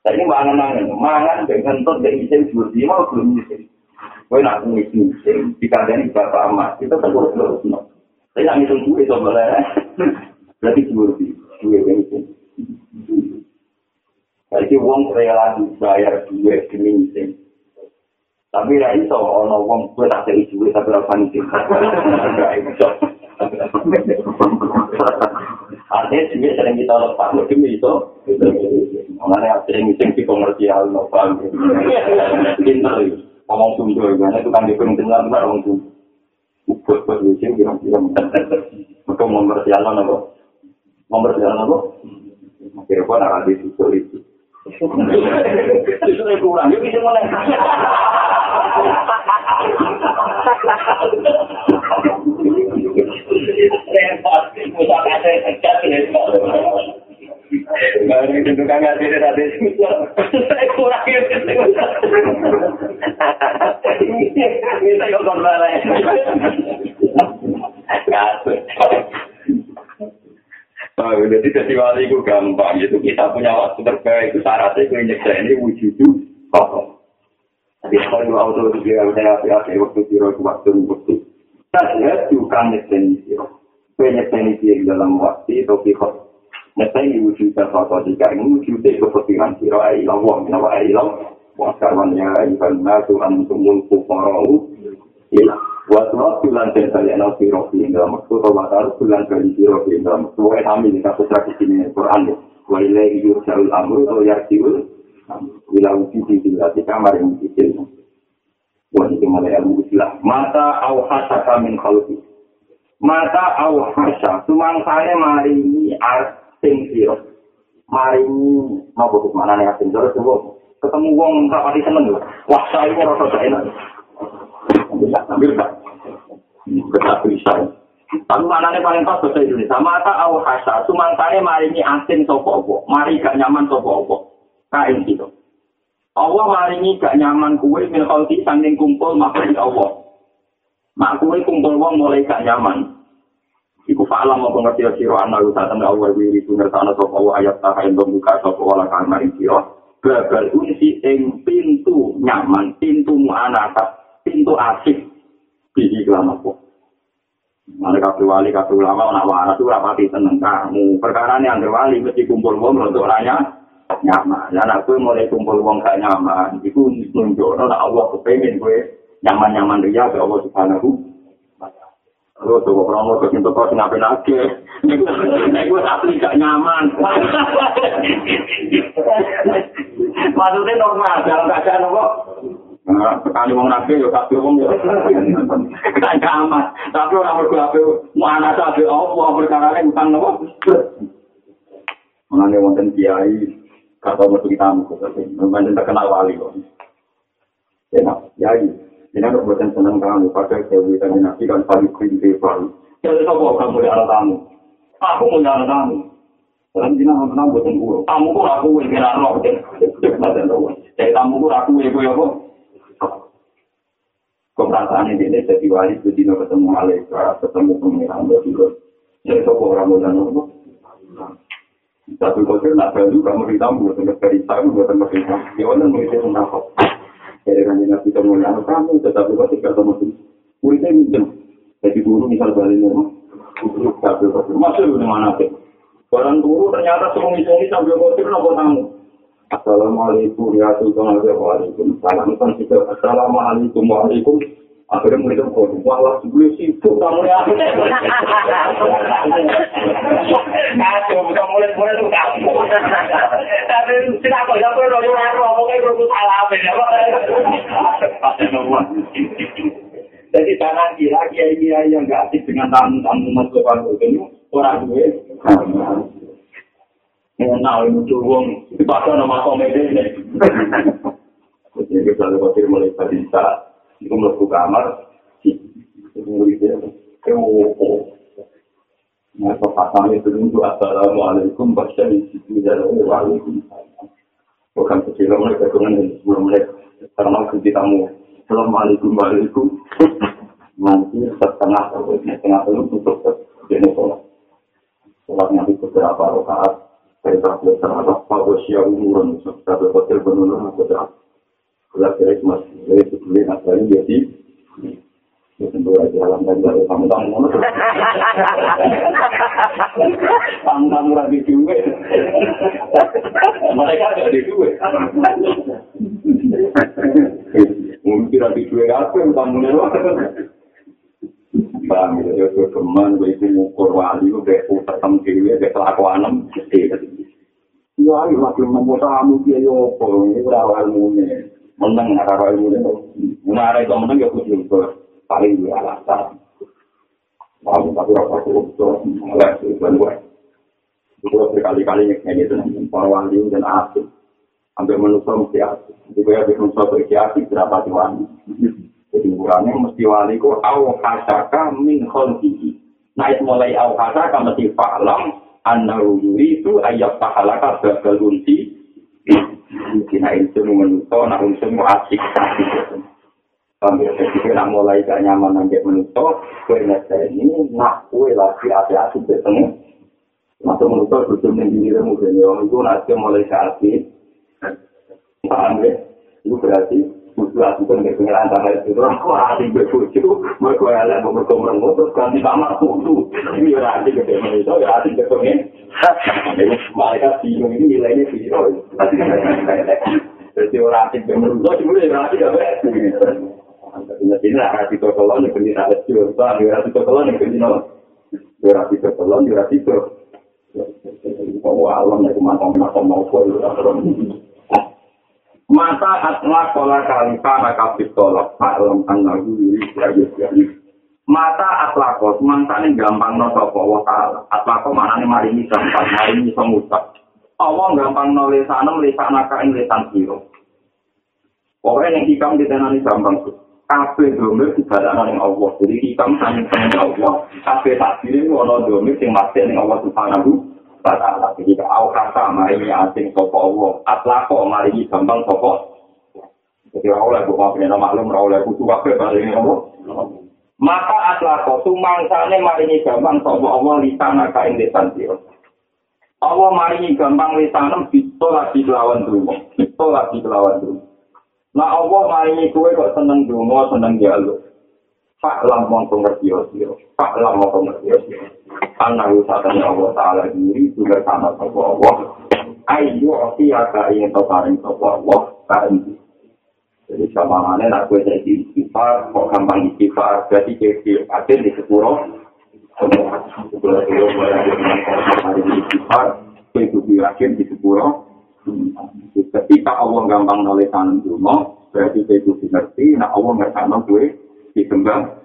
Tapi mangan-mangan, mangan dengan kentut dan isim seperti mau belum isim. Kau nak ngisi isim, dikandani bapak amat, kita tegur terus. Tapi nak ngitung gue sebenarnya, berarti seperti gue yang isim. Jadi uang rela dibayar gue demi isim. Tapi ra iso ana wong kuwi tak kei duwe tapi ora panik. Artinya sih sering kita lepas, mungkin itu. Mengenai sering sering di komersial, nopo. Pinter, ngomong sumber, mana itu kan di pentingnya benar ngomong sumber. Buat buat lucu, kira-kira. Maka komersial nopo, komersial nopo. Kira-kira nak ada susu itu. Susu kurang, yuk kita mulai. Jadi jadi wali itu gampang, itu kita punya waktu terbaik, itu syaratnya itu injek ini wujud itu kosong. Tapi kalau auto itu dia udah hati-hati waktu kira waktu waktu Saya juga nyeteni siro. Kue nyeteni siro dalam waktu itu kikot. Nyeteni wujud sesuatu jika ini wujud itu kepikiran siro. Ayo Allah, kenapa ayo Allah. Wa karwannya ikan nasu antumul fukarau. Ila. Wa surat bulan dan kalian siro di dalam waktu. Wa taruh bulan kali di dalam waktu. Wa kami di kasus tradisi ini Quran. Wa ilaihi yurja'ul amru. Wa yarji'ul. Ila wujud di kamar yang kecil. Wajib mulai ilmu istilah. Mata au hasaka min khalqi. Mata au hasa. Sumangsane mari ini asing siro. Mari ini. Mau butuh mana nih asing siro. Coba. Ketemu wong tak pati seneng loh. Wah saya ini rasa tak enak. Bisa ambil tak? Bisa bisa. Tapi mana nih paling pas bahasa Indonesia. Mata au hasa. Sumangsane mari ini asing sopo-opo. Mari gak nyaman sopo-opo. Kain siro. Allah maringi gak nyaman kue min khalqi sanding kumpul makhluk Allah. Mak kue kumpul wong mulai gak nyaman. Iku fa'alam apa ngerti sira ana usaha Allah wiri tu ngertana sapa Allah ayat ta ing buka sapa wala kang maring sira. Babal unsi ing pintu nyaman, pintu muanata, pintu asik di kelam apa. Mana kabeh wali kabeh ulama ana waras ora pati seneng kamu. Perkara ini wali mesti kumpul wong untuk raya nyaman. Dan aku mulai kumpul uang gak nyaman. Itu nunjuk. Nah Allah kepengen gue nyaman-nyaman dia ke Allah subhanahu Lu tuh kok orang mau kesintu kau ngapain aja? Nek gue asli gak nyaman. Maksudnya normal, dalam keadaan apa? Sekali wong nabi yo kabeh wong yo gak nyaman. Tapi orang berdua mau anak sabe Allah perkara ini utang nopo. Mengenai wonten kiai kata mau kita tamu memang terkenal wali kok. Ya ya ini. Kan buatan senang kamu. Pakai dewi dan nabi kan paling kiri baru jadi apa? Kamu di alat tamu aku mau jalan tamu dalam dina mau tamu buatan guru tamu kok aku yang kira roh jadi tamu kok aku yang gue apa? Keperasaan ini jadi wali? Dina ketemu malaikat ketemu berjulur jadi apa orang mau jalan Satu kotor nak baju kamu ditamu buat dari tamu buat mereka. Ya orang mereka mendapat. Jadi kan nabi kamu yang kamu tetapi kotor ketemu tuh. Muridnya minjem. Jadi guru misal balik rumah. Satu kotor masuk di mana sih? Orang guru ternyata semua ngisongi sambil kotor nopo tamu. Assalamualaikum ya Sultan Waalaikumsalam. Assalamualaikum warahmatullahi akhirnya mereka kok malah sebelum sibuk kamu ya kacau bukan mulai mulai tuh kamu tapi tidak kok ya kau rojo rojo ngomongnya rojo salah beda jadi jangan kira kiai kiai yang gak asik dengan tamu tamu masuk kamu itu orang gue. Nah, ini tuh wong, di pasar nama komedi ini. Jadi kita lepas mulai barista, Iku mlebu kamar, iku muridnya, kewo. Nah, pasang itu dulu, Assalamualaikum, baca di situ, dan Waalaikumsalam. Bukan kecil, mereka dengan sebelum mereka, karena kita tamu, Assalamualaikum, Waalaikum. Nanti setengah, setengah itu tutup, jadi sholat. Sholatnya itu beberapa rakaat, saya tak boleh terhadap Pak Bosya Umurun, sebagai hotel penurunan beberapa. Kalau kira cuma dari sebelum asalnya jadi tentu aja alam dan baru kamu tamu tamu tamu lagi duwe mereka ada di duwe mungkin lagi duwe apa yang tamu nih bang itu itu teman gue itu ngukur wali gue kayak utam dewi kayak kelakuan Ya, ayo lagi mau tamu dia yo, ini berawal mulai. Menang karo ilmu itu. Menara itu menang ya kudu itu paling dua alasan. Mau tapi rasa itu mulai itu gue. Itu berkali-kali nyeknya itu para wali dan asik. Sampai manusia mesti asik. Jadi gue habis manusia berarti asik berapa wali. Jadi ukurannya mesti wali ku au hasaka min kholqihi. Nah itu mulai au hasaka mesti fa'lam annahu yuridu ayyat pahalaka babal mungkin itu menuso, nak unsur mau asik jadi nak mulai gak nyaman nanti menuso, kue nasi ini nak kue lagi asik bertemu. Masuk menuso betul menjadi ilmu dan yang itu nasi mulai asik. Paham ya? Itu berarti butuh aku kan nggak pengen antara itu terus aku hati berbuju mereka elek mereka merenggut terus ganti kamar kudu ini ya hati gede itu ya hati gede pengen mereka bingung ini nilainya zero jadi orang hati gede merenggut cuma ya hati gede ini lah hati tokolon yang berdiri ada jual ya hati tokolon yang berdiri ya hati tokolon ya hati tokolon Kau alam ya kemana-mana mau Mata atla kola kalifah nakabit tolak Fa'lam annahu yuri yuri Mata atla kos mantane gampang no sopo wa ta'ala Atla kos mana marini gampang, marini semutak Allah gampang no lesanem lesan naka ing lesan siro Pokoknya yang hikam ditenani gampang tuh Kafe domir dibadana ning Allah. Jadi hikam saking seneng Allah. Kafe takdirin wono domir sing masih ning Allah subhanahu ta'ala jadi kau kata mari asing sopo Allah atlako mari gampang sopo jadi oleh buka punya maklum oleh butuh waktu balik ini Allah maka atlako sumangsane mari gampang sopo Allah lisana kain desan siro Allah mari gampang lisanem bisa lagi lawan dulu bisa lagi lawan dulu nah Allah mari kue kok seneng dulu seneng jalur Pak lam mongko ngerti sira. Pak lam mongko ngerti sira. Ana usatane Allah taala diri juga sama sapa Allah. Ayo ati aka ing to paring sapa Allah kaen. Jadi sama mana nak kue jadi istighfar, kok gampang istighfar, berarti kecil, ada di di sepuro. Ketika Allah gampang nulis tanam dulu, berarti kue itu ngerti, nah Allah ngerti gue disembah